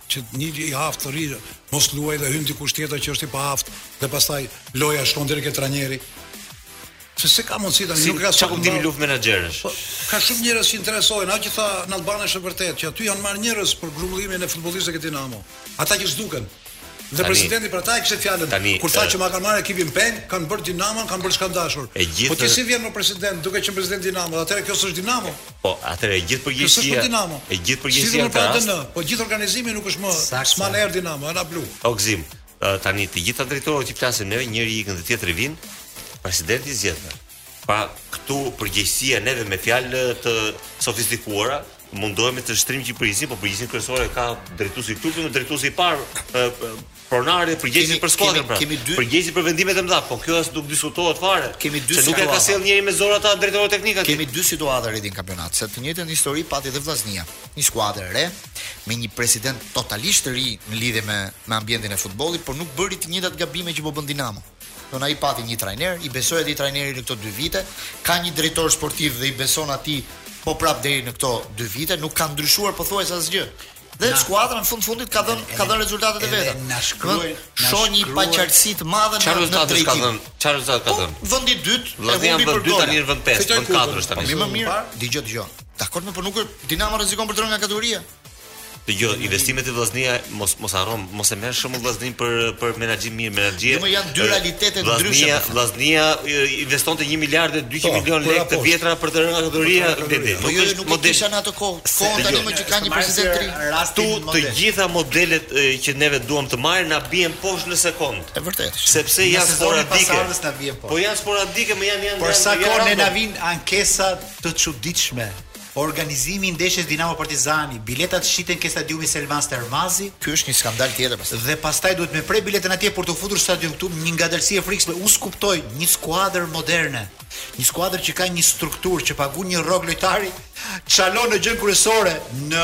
që një i aftë të rrirë mos luaj dhe hyn dikush tjetër që është i paaftë dhe pastaj loja shkon deri ke trajneri. Se s'e ka mundësi tani si, nuk ka as kuptim luftë menaxherësh. Po, ka shumë njerëz që interesohen, ajo që tha Nalbani është e vërtetë, që aty janë marrë njerëz për grumbullimin e futbollistëve te Dinamo. Ata që zhduken. Dhe presidenti për ta e kishte fjalën. Tani, kur tha që ma kanë marrë ekipin peng, kanë bërë Dinamon, kanë bërë ç'kanë dashur. Po ti si vjen more president, duke qenë president Dinamo, atëherë kjo s'është Dinamo. Po, atëherë gjithë përgjegjësia. S'është Dinamo. E gjithë përgjegjësia ka. Si në po gjithë organizimi nuk është më Sman Air Dinamo, ana blu. Okzim. Tani të gjitha drejtorët që flasim neve, njëri ikën dhe tjetri vin, presidenti zgjedh. Pa këtu përgjegjësia neve me fjalë të sofistikuara, mundohemi të shtrijmë përgjegjësinë, po përgjegjësinë kryesore e ka drejtuesi i klubit, drejtuesi i parë Pronari përgjegjës për skuadrën pra. Kemi dy, përgjegjës për vendimet e mëdha, po kjo as nuk diskutohet fare. Kemi dy situata. Nuk i ka sjell njëri me zor ata drejtorë teknikë aty. Kemi dy situata Redi në kampionat, se të njëjtën histori pati edhe Vllaznia. Një skuadër e re me një president totalisht të ri në lidhje me me ambientin e futbollit, por nuk bëri të njëjtat gabime që po bën Dinamo. Domethënë ai pati një trajner, i besoi atij trajneri në këto dy vite, ka një drejtor sportiv dhe i beson atij po prap deri në këto dy vite, nuk ka ndryshuar pothuajse asgjë. Dhe na, skuadra në fund fundit ka dhënë ka dhënë rezultatet e veta. Ndërsa këtu shoh një paqartësi të madhe në në drejtim. Ka dhënë, çfarë rezultat ka po, dhënë? Vendi i dytë, vendi i dytë tani në vend 5, vend 4 është tani. Më mirë, dëgjoj dëgjoj. Dakor, më po nuk Dinamo rrezikon për të rënë nga kategoria. Dëgjo, investimet e Vllaznisë mos mos harrom mos e merr shembull Vllazninë për për menaxhim të mirë, menaxhie. Jo, mo janë dy realitete të ndryshme. Vllaznia investonte 1 miliard e 200 po, milion lekë të vjetra për të rënë nga kategoria vendi. Po jo, nuk e kisha në atë kohë. Kohën tani meqë kanë një president të ri. Këtu të gjitha modelet që neve duam të marrim na bien poshtë në sekond. Është e vërtetë. Sepse janë sporadike. Po janë sporadike, mo janë janë. Por sa kohë ne na vin ankesa të çuditshme Organizimi i ndeshjes Dinamo Partizani, biletat shiten ke stadiumi Selman Stërmasi, Ky është një skandal tjetër pastaj. Dhe pastaj duhet me pre biletën atje për t'u futur stadium këtu një ngadalësi e frikshme unë s'kuptoj një skuadër moderne një skuadër që ka një strukturë që pagun një rrog lojtari çalon në gjën kryesore në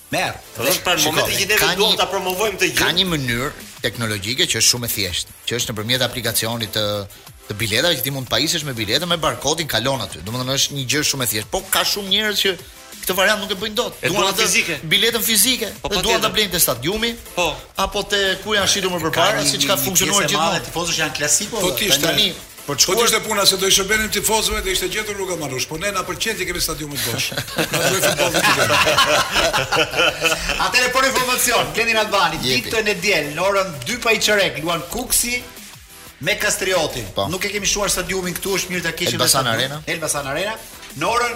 Merr. Dhe është pra në momentin që neve duam ta promovojmë këtë gjë. Ka një mënyrë teknologjike që është shumë e thjeshtë, që është nëpërmjet aplikacionit të të biletave që ti mund të pajisesh me biletën me barkodin kalon aty. Domethënë është një gjë shumë e thjeshtë, po ka shumë njerëz që këtë variant nuk e bëjnë dot. Duan atë fizike. Biletën fizike. Po po duan ta blejnë te stadiumi. Po. Apo te ku janë shitur më përpara, siç ka funksionuar gjithmonë. Tifozët janë klasikë. Po ti tani Po çfarë po ishte puna se do i shërbenin tifozëve dhe ishte gjetur rruga Manush, por ne na pëlqen t'i kemi stadiumet bosh. Na duhet futbolli të gjerë. Atëherë për informacion, Endi, Albani ditën e diel në orën 2 pa një çerek luan Kukësi me Kastriotin. Po. Nuk e kemi shkruar stadiumin këtu, është mirë ta kishim. Elbasan Arena. Elbasan Arena. Në orën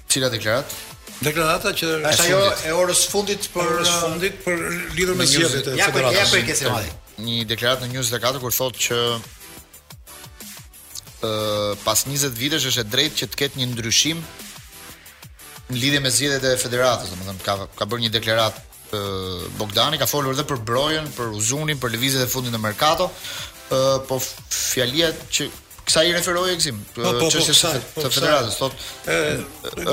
Cila deklaratë? Deklarata që është ajo e orës së fundit për orës uh, fundit për lidhur me zgjedhjet e federatës. Ja, ja, ja, ja, Një deklaratë në News 24 kur thotë që ë uh, pas 20 vitesh është e drejtë që të ketë një ndryshim në lidhje me zgjedhjet e federatës, domethënë ka ka bërë një deklaratë Bogdani ka folur edhe për Brojën, për Uzunin, për lëvizjet e fundit në merkato. Ë po fjalia së cilës iu referua Gëzimi, po, po, po, çështja e, po, të federatës, thotë,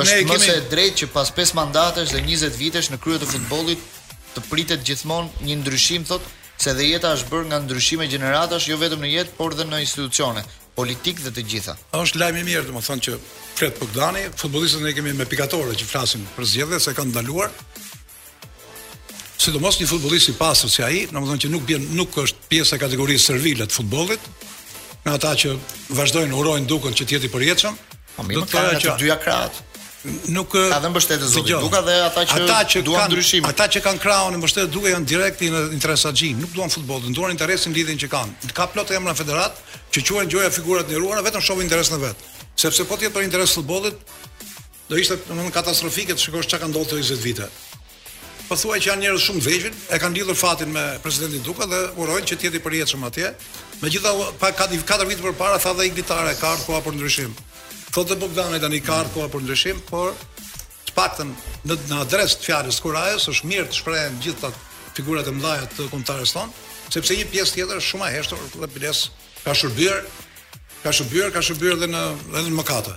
është më se e drejtë që pas 5 mandatesh dhe 20 vitesh në krye të futbollit të pritet gjithmonë një ndryshim, thotë, se dhe jeta është bërë nga ndryshime gjeneratash, jo vetëm në jetë, por dhe në institucione. politikë dhe të gjitha. Është lajm i mirë, domethënë që flet Bogdani, futbollistët ne i kemi me pikatore që flasin për zgjedhje se e kanë të ndaluar. Sidomos një futbollist i pastër si ai, domethënë që nuk bën nuk është pjesë e kategorisë servile të futbollit, me ata që vazhdojnë urojnë Dukën që të jetë i përjetshëm. Po do të thoja që të dyja krahët, ka dhe mbështetje zoti Duka dhe ata që ata që duan kanë, ndryshim. Ata që kanë krahun e mbështesin Dukën janë direkt interesaxhi, nuk duan futbollin, duan interesin lidhjen që kanë. Ka plot emra në federat që quhen gjoja figura të nderuara vetëm shohin interesin e vet. Sepse po të jetë për interes të futbollit do ishte domethënë katastrofike të shikosh çka ka ndodhur 20 vite. Pothuaj që janë njerëz shumë të vegjël, e kanë lidhur fatin me presidentin Duka dhe urojnë që të jetë i përjetshëm atje. Megjithatë, para katër vite përpara tha dhe Igli Tare ka ardhur koha për ndryshim. Thotë dhe Bogdani tani ka ardhur koha për ndryshim, por të paktën në në adresë të fjalës, të kurajës është mirë të shprehen gjithë ato figurat e mëdha të kombëtares sonë, sepse një pjesë tjetër është shumë e heshtur dhe biles ka shërbyer ka shërbyer, ka shërbyer edhe në edhe në mëkate.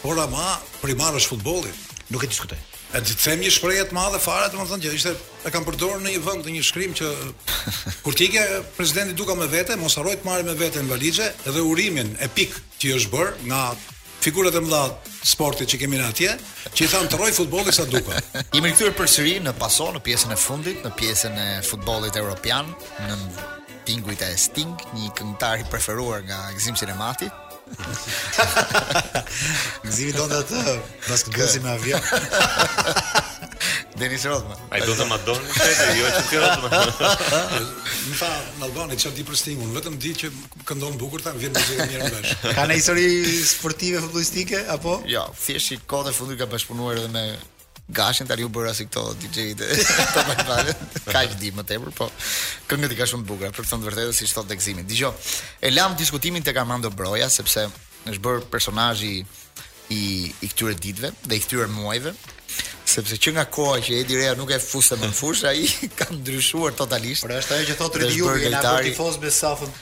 Por ama primar është futbolli. Nuk e diskutoj. Po të them një shprehje të madhe fare, domethënë që ishte e kam përdorur në një vend në një shkrim që kur të ikë presidenti Duka me vete, mos harrojë të marrë me vete në valixhe dhe urimin epik që i është bërë nga figurat e mëdha të sportit që kemi ne atje, që i thanë të rrojë futbolli sa Duka. Jemi rikthyer përsëri në Pas në pjesën e fundit, në pjesën e futbollit europian, në tingujt e Sting, një këngëtar i preferuar nga Gëzim Sinemati. Gëzimi do të të pas kësi me avion. Denis Rodman. Ai do të më donë në shtetë, jo që ti Rodman. Më fal, Albani, çfarë di për Stingun, vetëm di që këndon bukur ta, vjen më gjithë mirë mbesh. Ka ndonjë histori sportive, futbolistike, apo? Jo, thjesht që kohët e fundit ka bashkëpunuar edhe me Gashin tani u bëra si këto DJ-të e po më fal. Ka që di më tepër, po këngët i ka shumë të bukura, për të thënë të vërtetën, siç thotë dhe Gzimi. Dëgjo, e lam diskutimin tek Armando Broja, sepse është bërë personazhi i, i këtyre ditve dhe i këtyre muajve, sepse që nga koha që Edi Reja nuk e fuste më në fushë, ai ka ndryshuar totalisht. Por është ajo që thotë Redi Jupi, na bëri tifoz me Safën.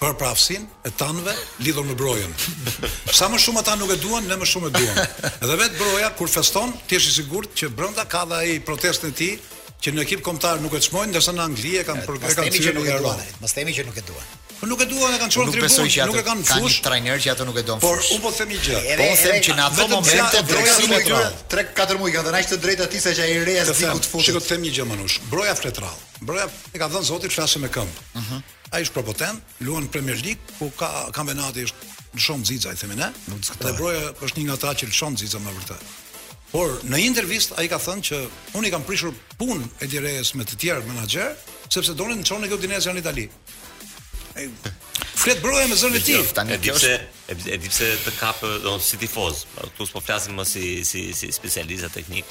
për prapësinë e tanëve lidhur me Brojën. Sa më shumë ata nuk e duan, ne më shumë e duam. Dhe vetë Broja kur feston, ti je i sigurt që brenda ka dhe ai protestën e tij që në ekip kombëtar nuk e çmojnë, ndërsa në Angli e kanë për e kanë thënë nuk e duan. Mos themi që nuk e duan. Po nuk e duan, e kanë çuar në tribunë, nuk e kanë në fushë. Kanë trajner që ato nuk e duan. Por un po them një gjë. Po un them që në ato momente Broja nuk e duan. 3-4 muaj kanë dhënë aq të drejtë atij sa që ai Reja diku të fushë. Shiko, të them një gjë Manush. Broja flet rrallë. Broja e ka dhënë Zoti të flasë me këmbë. Mhm. Ai është prepotent, luan në Premier League, ku ka kampionati është lëshon xixa i themi ne. Nuk diskutoj. Dhe Broja është një nga ata që lëshon xixa me vërtet. Por në një intervistë ai ka thënë që unë i kam prishur punë Edi Rejës me të tjerë menaxherë, sepse donin të më çonin ke Udinese në Itali. Ai flet Broja me zërin e tij. Tani kjo është e di pse të kap, dhe si tifoz. Këtu s'po flasim më si si si specialista teknik.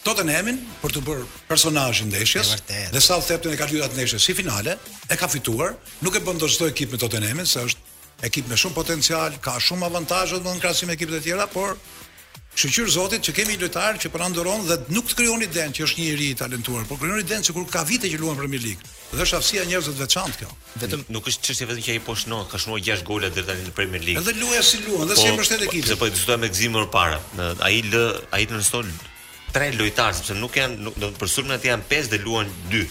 Tottenhamin për t'u bërë personazhi i ndeshjes. E vërtetë. Dhe Southampton e ka luajtur atë ndeshje si finale, e ka fituar, nuk e bën dot çdo ekip me Tottenhamin, se është ekip me shumë potencial, ka shumë avantazhe domthonë në krahasim me ekipet e tjera, por shyqyr Zotit që kemi një lojtar që po na nderon dhe nuk të krijon idenë që është një i ri i talentuar, por krijon idenë sikur ka vite që luan Premier League. Dhe është aftësia e njerëzve të veçantë kjo. Vetëm nuk është çështje vetëm që ai po shënon, ka shënuar 6 gola deri tani në Premier League. Edhe loja si luan, dhe si po, mbështet po, ekipin. Sepse po e diskutuam me Gzim më parë. Ai lë, ai të stolon tre lojtarë sepse nuk janë nuk, do për sulmin aty janë 5 dhe luan 2.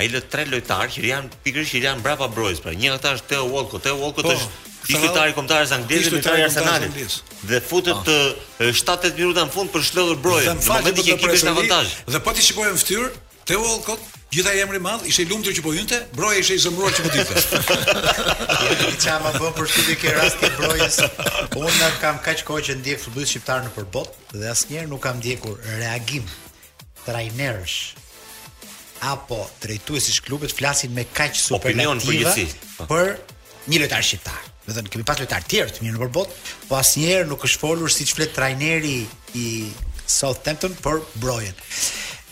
Ai lë tre lojtarë që janë pikërisht që janë mbrapa Brojës, pra një nga ata është Theo Walcott. Theo Walcott po, është Ishte lojtari i kombëtares angleze, lojtari i Arsenalit. Dhe futet 7-8 minuta në fund për të shlodhur Brojën. Në momentin që ekipi është në avantazh. Dhe po t'i shikojmë fytyrë, Theo Walcott, gjithë ai emër i madh, ishte i lumtur që po hynte, Broja ishte i zemëruar që po dilte. E di çfarë më bën përshtypje ke rasti i Brojës. Unë kam kaq kohë që ndjek futbollin shqiptar nëpër botë dhe asnjëherë nuk kam ndjekur reagim trajnerësh apo drejtuesish klubi të flasin me kaq superlativa për një lojtar shqiptar. Do të thënë kemi pas lojtarë të tjerë të mirë nëpër botë, po asnjëherë nuk është folur siç flet trajneri i Southampton për Brojën.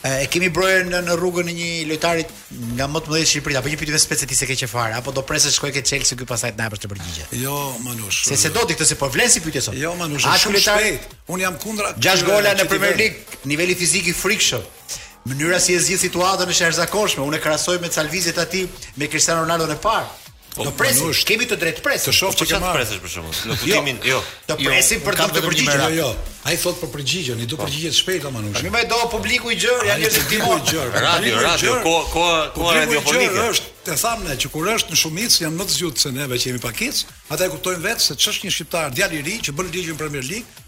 E kemi Brojën në, në rrugën e një lojtari nga më të mëdhenj në Shqipëri, apo një pyetje specifike ti se ke çfarë, apo do presësh të shkojë ke Chelsea ky pastaj të na japësh përgjigje. Jo, Manush. Se se do ti këtë se po vlen si pyetje sot. Jo, Manush, është shumë shpejt. Un jam kundra 6 gola në Premier League, niveli fizik i frikshëm. Mënyra si e zgjidh situatën është e jashtëzakonshme. Unë e krahasoj me ca lëvizjet e tij me Cristiano Ronaldo-n e parë. Po, do presim, është, kemi të drejtë presim. Të shoh po çfarë të presësh për shembull. Në kuptimin, jo. jo. Të jo, presim për të të përgjigjen. Jo, jo. Ai thot për përgjigjen, i do po. përgjigjet shpejt o Manush. Tani më do publiku i gjerë, janë njerëz të timon. Radio, radio, ko ko ko radiofonike. Është, të thamë ne që kur është në shumicë janë më të zgjuar se neve që jemi pakicë, ata e kuptojnë vetë se ç'është një shqiptar djalë i ri që bën ligjin në Premier League,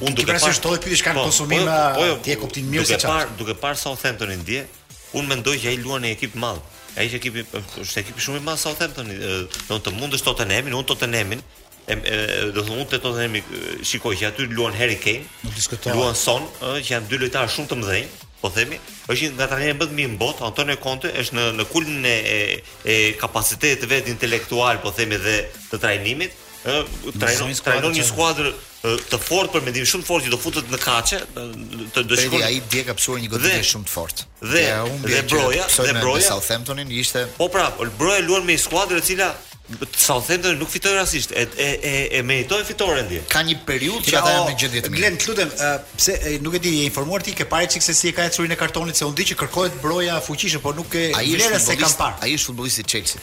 Unë duke parë se çdo pyetje kanë po, konsumim po, po, jo, ti e kupton mirë se çfarë. Duke parë, duke parë Southamptonin dje, unë mendoj që ai luan në ekip të madh. Ai është ekipi është ekipi shumë i madh Southampton. Do të mundësh Tottenhamin, unë Tottenhamin e, e do të mund të Tottenhamin shikoj që aty luan Harry Kane, nuk diskutoj. Luan Son, ë, që janë dy lojtarë shumë të mëdhenj, po themi, është një nga trajnerët më të mirë në botë, Antonio Conte është në në kulmin e e, e kapacitetit të vet intelektual, po themi dhe të trajnimit Ë, trajnon trajnon një skuadër të fortë për mendimin shumë të fortë që do futet në katërshe, do shkojë. Ai dje ka pësuar një goditje shumë të fortë. Dhe ja, dhe Broja, dhe Broja Southamptonin ishte Po pra, Broja luan me një skuadër e cila Southampton nuk fitoi rastisht, e e e, e meritoi fitoren dje. Ka një periudhë që ata janë në gjendje të mirë. Glen, lutem, pse nuk e di, je informuar ti ke parë çik se si e ka ecurin e kartonit se un di që kërkohet Broja fuqishëm, por në vlerë s'e kam parë. Ai është futbollisti i Chelsea.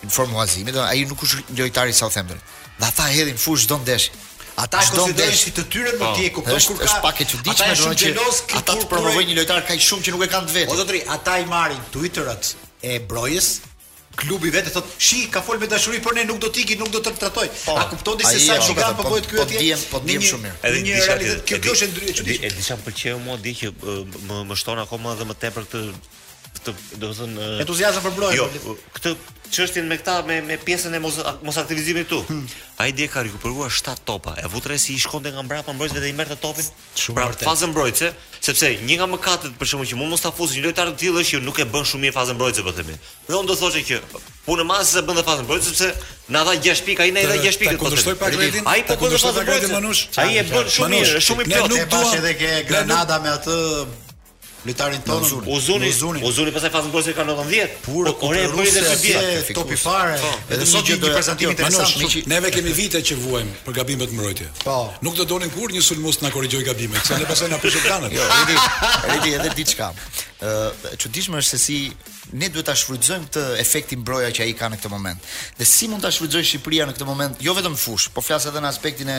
Në formë huazimi, do ai nuk është lojtar i Southampton. Dhe ata e hedhin në fush çdo ndesh. Ata e konsiderojnë si të tyren ti e kupton kur ka. Është pak e çuditshme do të thotë. Ata të promovojnë një lojtar kaq shumë që nuk e kanë të vetin. O zotri, ata i marrin Twitterat e Brojës, klubi vetë thot, shi ka fol me dashuri për ne nuk do të iki, nuk do të tradhtoj. Po, A kupton ti se sa jo, gjigan po, po bëhet ky po atje? Po e dim, po e dim shumë mirë. Edhe një realitet kjo kjo është ndryshe çudi. E di ça pëlqeu mua dje që më më shton akoma edhe më tepër këtë këtë, do të thënë, entuziazëm për Brojën. Jo, këtë çështjen me këta me me pjesën e mos mos aktivizimit këtu. Hmm. Ai dje ka rikuperuar 7 topa. E vutë re si i shkonte nga mbrapa mbrojtësve dhe i merrte topin. Shumë pra, fazën mbrojtëse, sepse një nga mëkatet për shkakun që mund mos ta fusë një lojtar të tillë është që nuk e bën shumë mirë fazën mbrojtëse po themi. Dhe unë do thoshë që punë e madhe se s'e bën dhe fazën mbrojtëse sepse na dha 6 pikë, ai na dha 6 pikë. Po kundërshtoj pak Redin. Ai po bën fazën mbrojtëse. Ai e bën shumë mirë, shumë i plotë. Nuk duam edhe ke Granada me atë Lojtarin tonë Uzuni. Uzuni, Uzuni. Uzuni pastaj fazën gol s'e ka 90. Pur po, ore po nëse të bie topi fare. Po, edhe sot një prezantim interesant. Manush, neve kemi vite që vuajm për gabimet në mbrojtje. Po. Nuk do donim kurrë një sulmues të na korrigjoj gabimet, se ne pastaj na pushon kanët. Jo, Redi, Redi edhe diçka. Ë, e çuditshme është se si ne duhet ta shfrytëzojmë këtë efektin Broja që ai ka në këtë moment. Dhe si mund ta shfrytëzojë Shqipëria në këtë moment, jo vetëm në fush, po flas edhe në aspektin e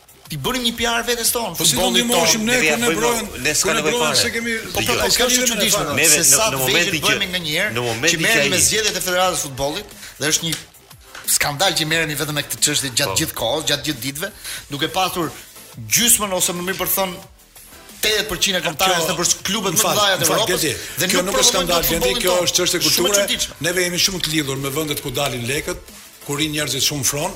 I bënim një PR vetes tonë. Po si do ndihmoshim ne kur ne brohen? Ne s'ka nevojë fare. Se kemi po pra s'ka një çuditshme. Ne sa të vegjël bëhemi nganjëherë. Në momentin që merremi me zgjedhjet e Federatës së Futbollit dhe është një skandal që merremi vetëm me këtë çështje gjatë po. gjithë kohës, gjatë gjithë ditëve, duke pasur gjysmën ose më mirë për të thënë 80% e kombëtares nëpër klubet më të mëdha të Evropës. Dhe kjo nuk është skandal, gjendje kjo është çështje kulture. Neve jemi shumë të lidhur me vendet ku dalin lekët, ku rrinë njerëzit shumë fron,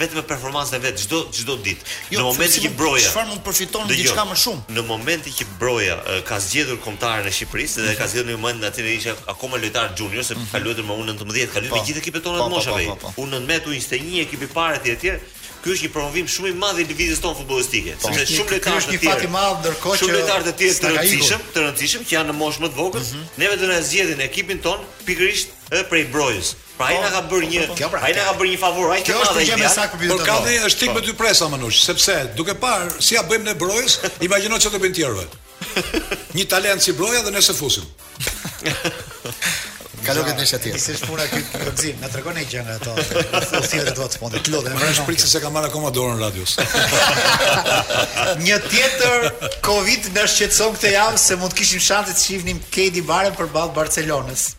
vetëm me performancën e vet çdo çdo ditë. Jo, në momentin që Broja çfarë mund të përfitonte diçka më shumë? Në momentin që Broja ka zgjedhur kombëtaren e Shqipërisë dhe mm -hmm. ka zgjedhur në një moment aty ku ishte akoma lojtar junior se mm -hmm. ka luajtur me U 19, ka luajtur me gjithë ekipet tona të moshave. U 19 me U 21 ekipi parë etj etj. Ky është një promovim shumë i madh i lëvizjes tonë futbollistike, sepse shumë lojtarë të tjerë. Shumë lojtarë të tjerë të rëndësishëm, të rëndësishëm që janë në moshë më të vogël, mhm. neve do na zgjedhin ekipin tonë pikërisht edhe prej Brojës. Pra ai na ka bërë një, po, pra, ai na ka bërë një favor aq të madh. Kjo është gjë e saktë për vitin e parë. Por është thikë me dy presa Manush, sepse duke parë si ia bëjmë ne Brojës, imagjino çfarë do bëjnë tjerëve. Një talent si Broja dhe nëse fusim. Kalo te çështja tjetër. Nëse është puna këtë rëgzim, na tregon ai gjëra ato, u thime të të të fondi, të lodhe. Më është prikë se s'e ka marrë akoma dorën radios. Një tjetër Covid na shqetëson këtë javë se mund të kishim shansit të shifnim Keidi Baren përballë Barcelonës.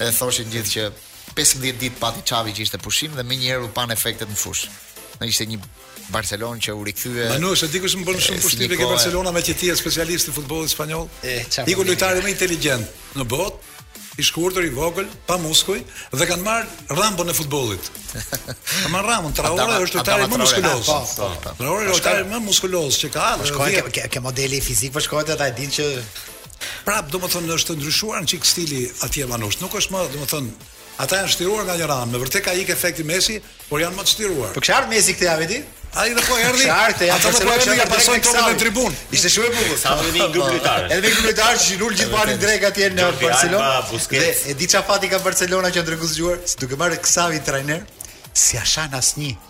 e thoshin të gjithë që 15 ditë pati Xavi që ishte pushim dhe menjëherë u panë efektet në fushë. Në ishte një Barcelona që u rikthye. Manush, e di çfarë më bën shumë përshtypje tek Barcelona meqë ti je specialist i futbollit spanjoll. Iku po lojtari më inteligjent në botë, i shkurtër, i vogël, pa muskuj dhe kanë marrë Rambon e futbollit. Ka marrë Rambon, Traore është lojtari më muskuloz. Po, po, po. Traore është lojtari më muskuloz që ka. Po shkoi ke, ke, ke modeli fizik, po shkoi ata e dinë që Prapë, domethënë është ndryshuar një çik stili atje Manush. Nuk është më, domethënë, ata janë çliruar nga njëra anë. Me vërtetë ka ikur efekti Messi, por janë më të çliruar. Po kishte ardhur Messi këtë javë ti? Ai dhe po erdhi. Kishte ardhur ja për Barcelona që ka pasur tokën në tribunë. Ishte shumë e bukur. Sa vjen një grup lojtarë. Edhe një grup lojtarë që lul gjithmonë drejt atje në Barcelona. Dhe e di çfarë fati ka Barcelona që ndërguzgjuar, duke marrë Xavi trajner, s'ia shan asnjë.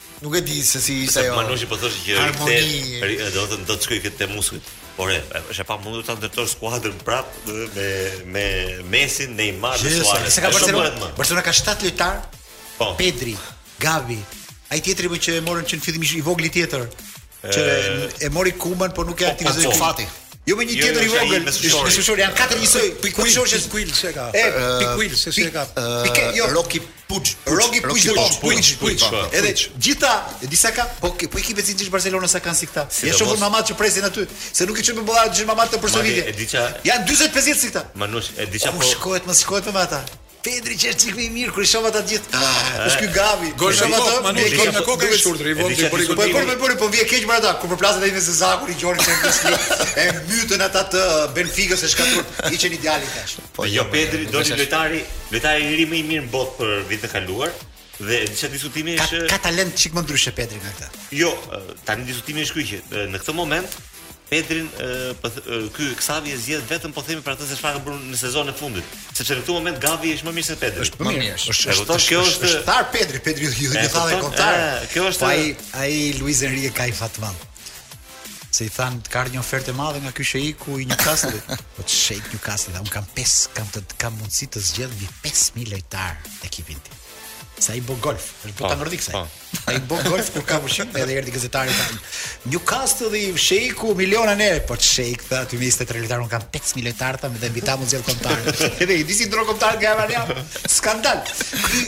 Nuk e di se si ishte ajo. Manushi po thoshte që rikthej, do të thonë do të shkojë këtej te muskujt. Por e, është e pamundur ta ndërtojë skuadrën prapë me me Messi, Neymar, Suarez. E di sa ka Barcelona. Barcelona ka 7 lojtarë. Po. Pedri, Gavi, ai tjetri më që e morën që në fillim i vogli tjetër. Që e mori Koeman, po nuk e po, po, aktivizoi po. Fati. Jo me një jo, tjetër jo, i vogël, mesfushori. Janë katër njësoj, po kush është që skuil se ka. E pi kuil se se ka. Pike, jo Riki Puç, Riki Puç do të Puç, Puç. Edhe gjitha, e di sa ka, po po ekipe si dish Barcelona sa kanë si këta. Ja shoh unë mamat që presin aty, se nuk i çon me bolla dish mamat të përsëritje. Janë 45 si këta. Manush, e di sa po. Ku shkohet, mos shkohet me ata. Pedri që është çik më i mirë kur i shoh ata të gjithë. Kush ky Gavi? Gol i shoh ata, Manushi gol me kokë i shkurtër, i vogël, po i kuptoj. Po më bëri, po vjen keq për atë, kur përplaset ai me zezakun i gjori çaj pus. E mbytën ata të Benfikës e shkatur, i çeni djalin tash. Po jo Pedri, doli lojtari, lojtari i ri më i mirë në botë për vitin e kaluar. Dhe e di, s'ka diskutim ka, është ka talent çik më ndryshe Pedri nga këtë. Jo, tani diskutimi është ky që në këtë moment Pedrin po ky Xavi e zgjedh vetëm po themi për atë se çfarë ka bërë në sezonin e fundit, sepse në këtë moment Gavi është më mirë se Pedri. Është më mirë. Është është është kjo është është star Pedri, Pedri i dhe tha ai kombëtar. Kjo është po ai ai Luis Enrique ka i fat Se i thanë të ka ardhur një ofertë e madhe nga ky sheiku i Njukasllit. po ç'sheik Njukaslli, dhe unë kam 5, kam, të, kam mundësi të zgjedh mbi 5.000 lojtarë te ekipi im. Se ai bën golf, është po ta mërdhik sa. Se ai bën golf kur ka pushim, edhe erdhi gazetari tha. Njukasll dhe sheiku miliona nere, po ç'sheik tha ti me 23 lojtarë, unë kam 5.000 lojtarë tha, dhe mbi ta mund të zgjedh kombëtaren. edhe i disi ndërro kombëtare nga Evarja. Skandal. Ky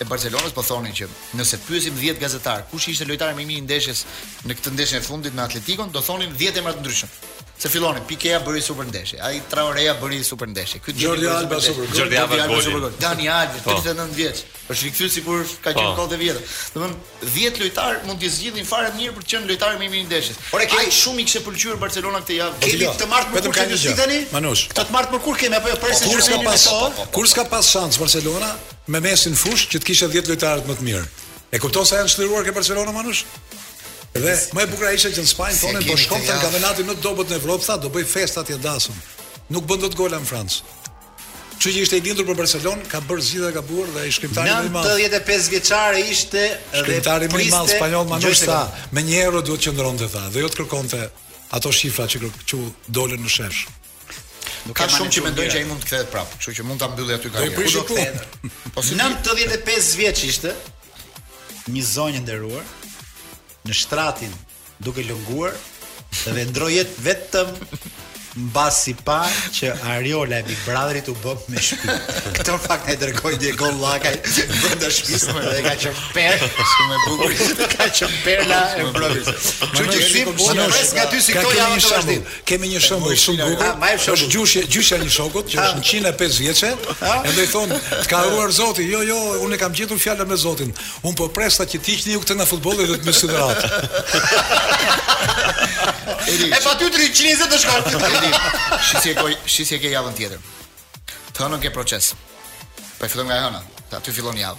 e Barcelonës po thonin që nëse pyesim dhjetë gazetarë kush ishte lojtari më i mirë i ndeshjes në këtë ndeshjen e fundit me Atletikon, do thonin dhjetë emra të ndryshëm. Se fillonin Pikea bëri super ndeshje, ai Traorea bëri super ndeshje. Ky Jordi Alba super. Jordi Alba bëri super gol. Dani Alves 39 po. vjeç, është rikthyer sikur ka qenë po. kohë të vjetra. Domthonë 10 lojtarë mund të zgjidhin fare mirë për të qenë lojtari më i mirë i ndeshjes. Por ai shumë i kishte pëlqyer Barcelona këtë javë. Kemi jo, të martë mërkurë kemi tani. Manush. Këtë të martë mërkurë kemi apo jo? Përse shumë kemi. Kur ka pas shans Barcelona, me Messin në fushë që të kishte 10 lojtarët më të mirë. E kupton sa janë çliruar ke Barcelona Manush? Dhe më e bukur ishte që në Spanjë thonë po shkon në kampionatin më të dobët në Evropë, tha do bëj festa e dasëm. Nuk bën dot gola në Francë. Kështu që ishte i lindur për Barcelona, ka bërë zgjedhje të gabuar dhe ai shkrimtari më i madh. 95 vjeçare ishte shkrimtari më i madh spanjoll Manush tha, me një euro duhet të qëndronte tha, dhe jo të kërkonte ato shifra që që dolën në shesh. Po ka shumë që mendojnë që ai mund të kthehet prapë, kështu që mund ta mbylli aty karrierën. Do të kthehet. Po si 95 vjeç ishte? Një zonjë e nderuar në shtratin duke lënguar dhe ndërroi jetë vetëm mbasi pa që Ariola e Big Brotherit u bë me shpi. Këtë fakt e dërgoi Diego Llakaj brenda shtëpisë dhe ka qenë per shumë e bukur. Ka qenë perla e Brotherit. Çu që si po pres nga ty si këto janë të vërtetë. Kemi një shembull shumë të bukur. Ah, është gjyshja, gjyshja e një shokut që është 105 ah. vjeçe, ah. edhe i thon, "Të ka harruar Zoti." Jo, jo, unë e kam gjetur fjalën me Zotin. Unë po pres ta që ti ikni ju këtë nga futbolli dhe të më sidrat. E pa ty 320 të shkon. Shi si e goj, shi si e ke javën tjetër. Të hënën ke proces. Po e fillon nga hëna. Aty fillon java.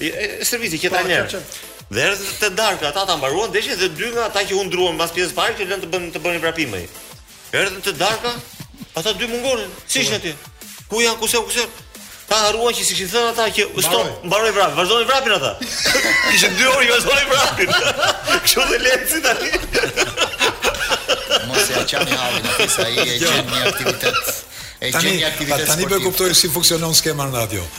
E, e, e servisi që ta Po, njerë. qartë, Dhe herë të- të darkë ata ta mbaruan ndeshjen dhe dy nga ata që u ndruan pas pjesë varë që lënë të bënë të bënin vrapime. Erdhën të darka, ata dy mungonin. Si ishin aty? Ku janë, ku se, ku se? Ta harruan që s'ishin thënë ata që stop, mbaroi vrapin, vazhdoni vrapin ata. Ishin dy orë që vazhdoni vrapin. Kështu dhe lehtë si tani. Mos ja qani hallin atij se ai e gjen një aktivitet. E gjen Tani, një aktivitet tani po e sportiv. kuptoj si funksionon skema në radio.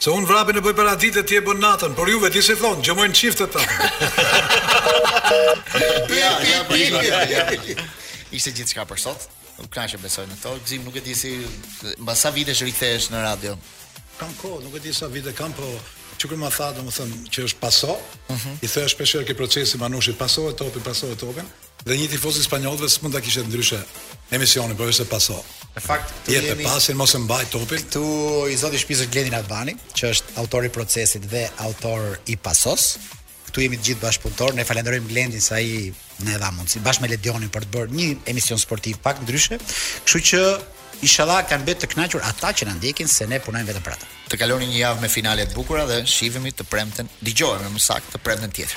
Se unë vrapin e bëj paradite, ti e bën natën, por ju e dini si thonë, gjëmojnë çiftet ta. Ja, ja, po ishte ja, ja. Ishte gjithçka për sot. U kënaqëm besoj në to. Gzim nuk e di si mbas sa vitesh rikthehesh në radio. Kam kohë, nuk e di sa vite kam, po që kur ma tha, do më thënë, që është paso, i thoja shpeshherë te procesi Manushit, paso e topin, paso e topin, Dhe një tifoz i spanjollëve s'mund ta kishte ndryshe emisionin, por është e paso. Në fakt, këtu jemi... Jetë pasin, mos e mbaj topin. Këtu i zoti shpisë është Gledin Albani, që është autor i procesit dhe autor i pasos. Këtu jemi të gjithë bashkëpunëtorë, ne falenderojmë Glendin sa i ne dha mundësi bashkë me Ledionin për të bërë një emision sportiv pak ndryshe. Kështu që Inshallah kanë bërë të kënaqur ata që na ndjekin se ne punojmë vetëm për ata. Të kaloni një javë me finale të bukura dhe shihemi të premten, dëgjohemi më saktë të premten tjetër.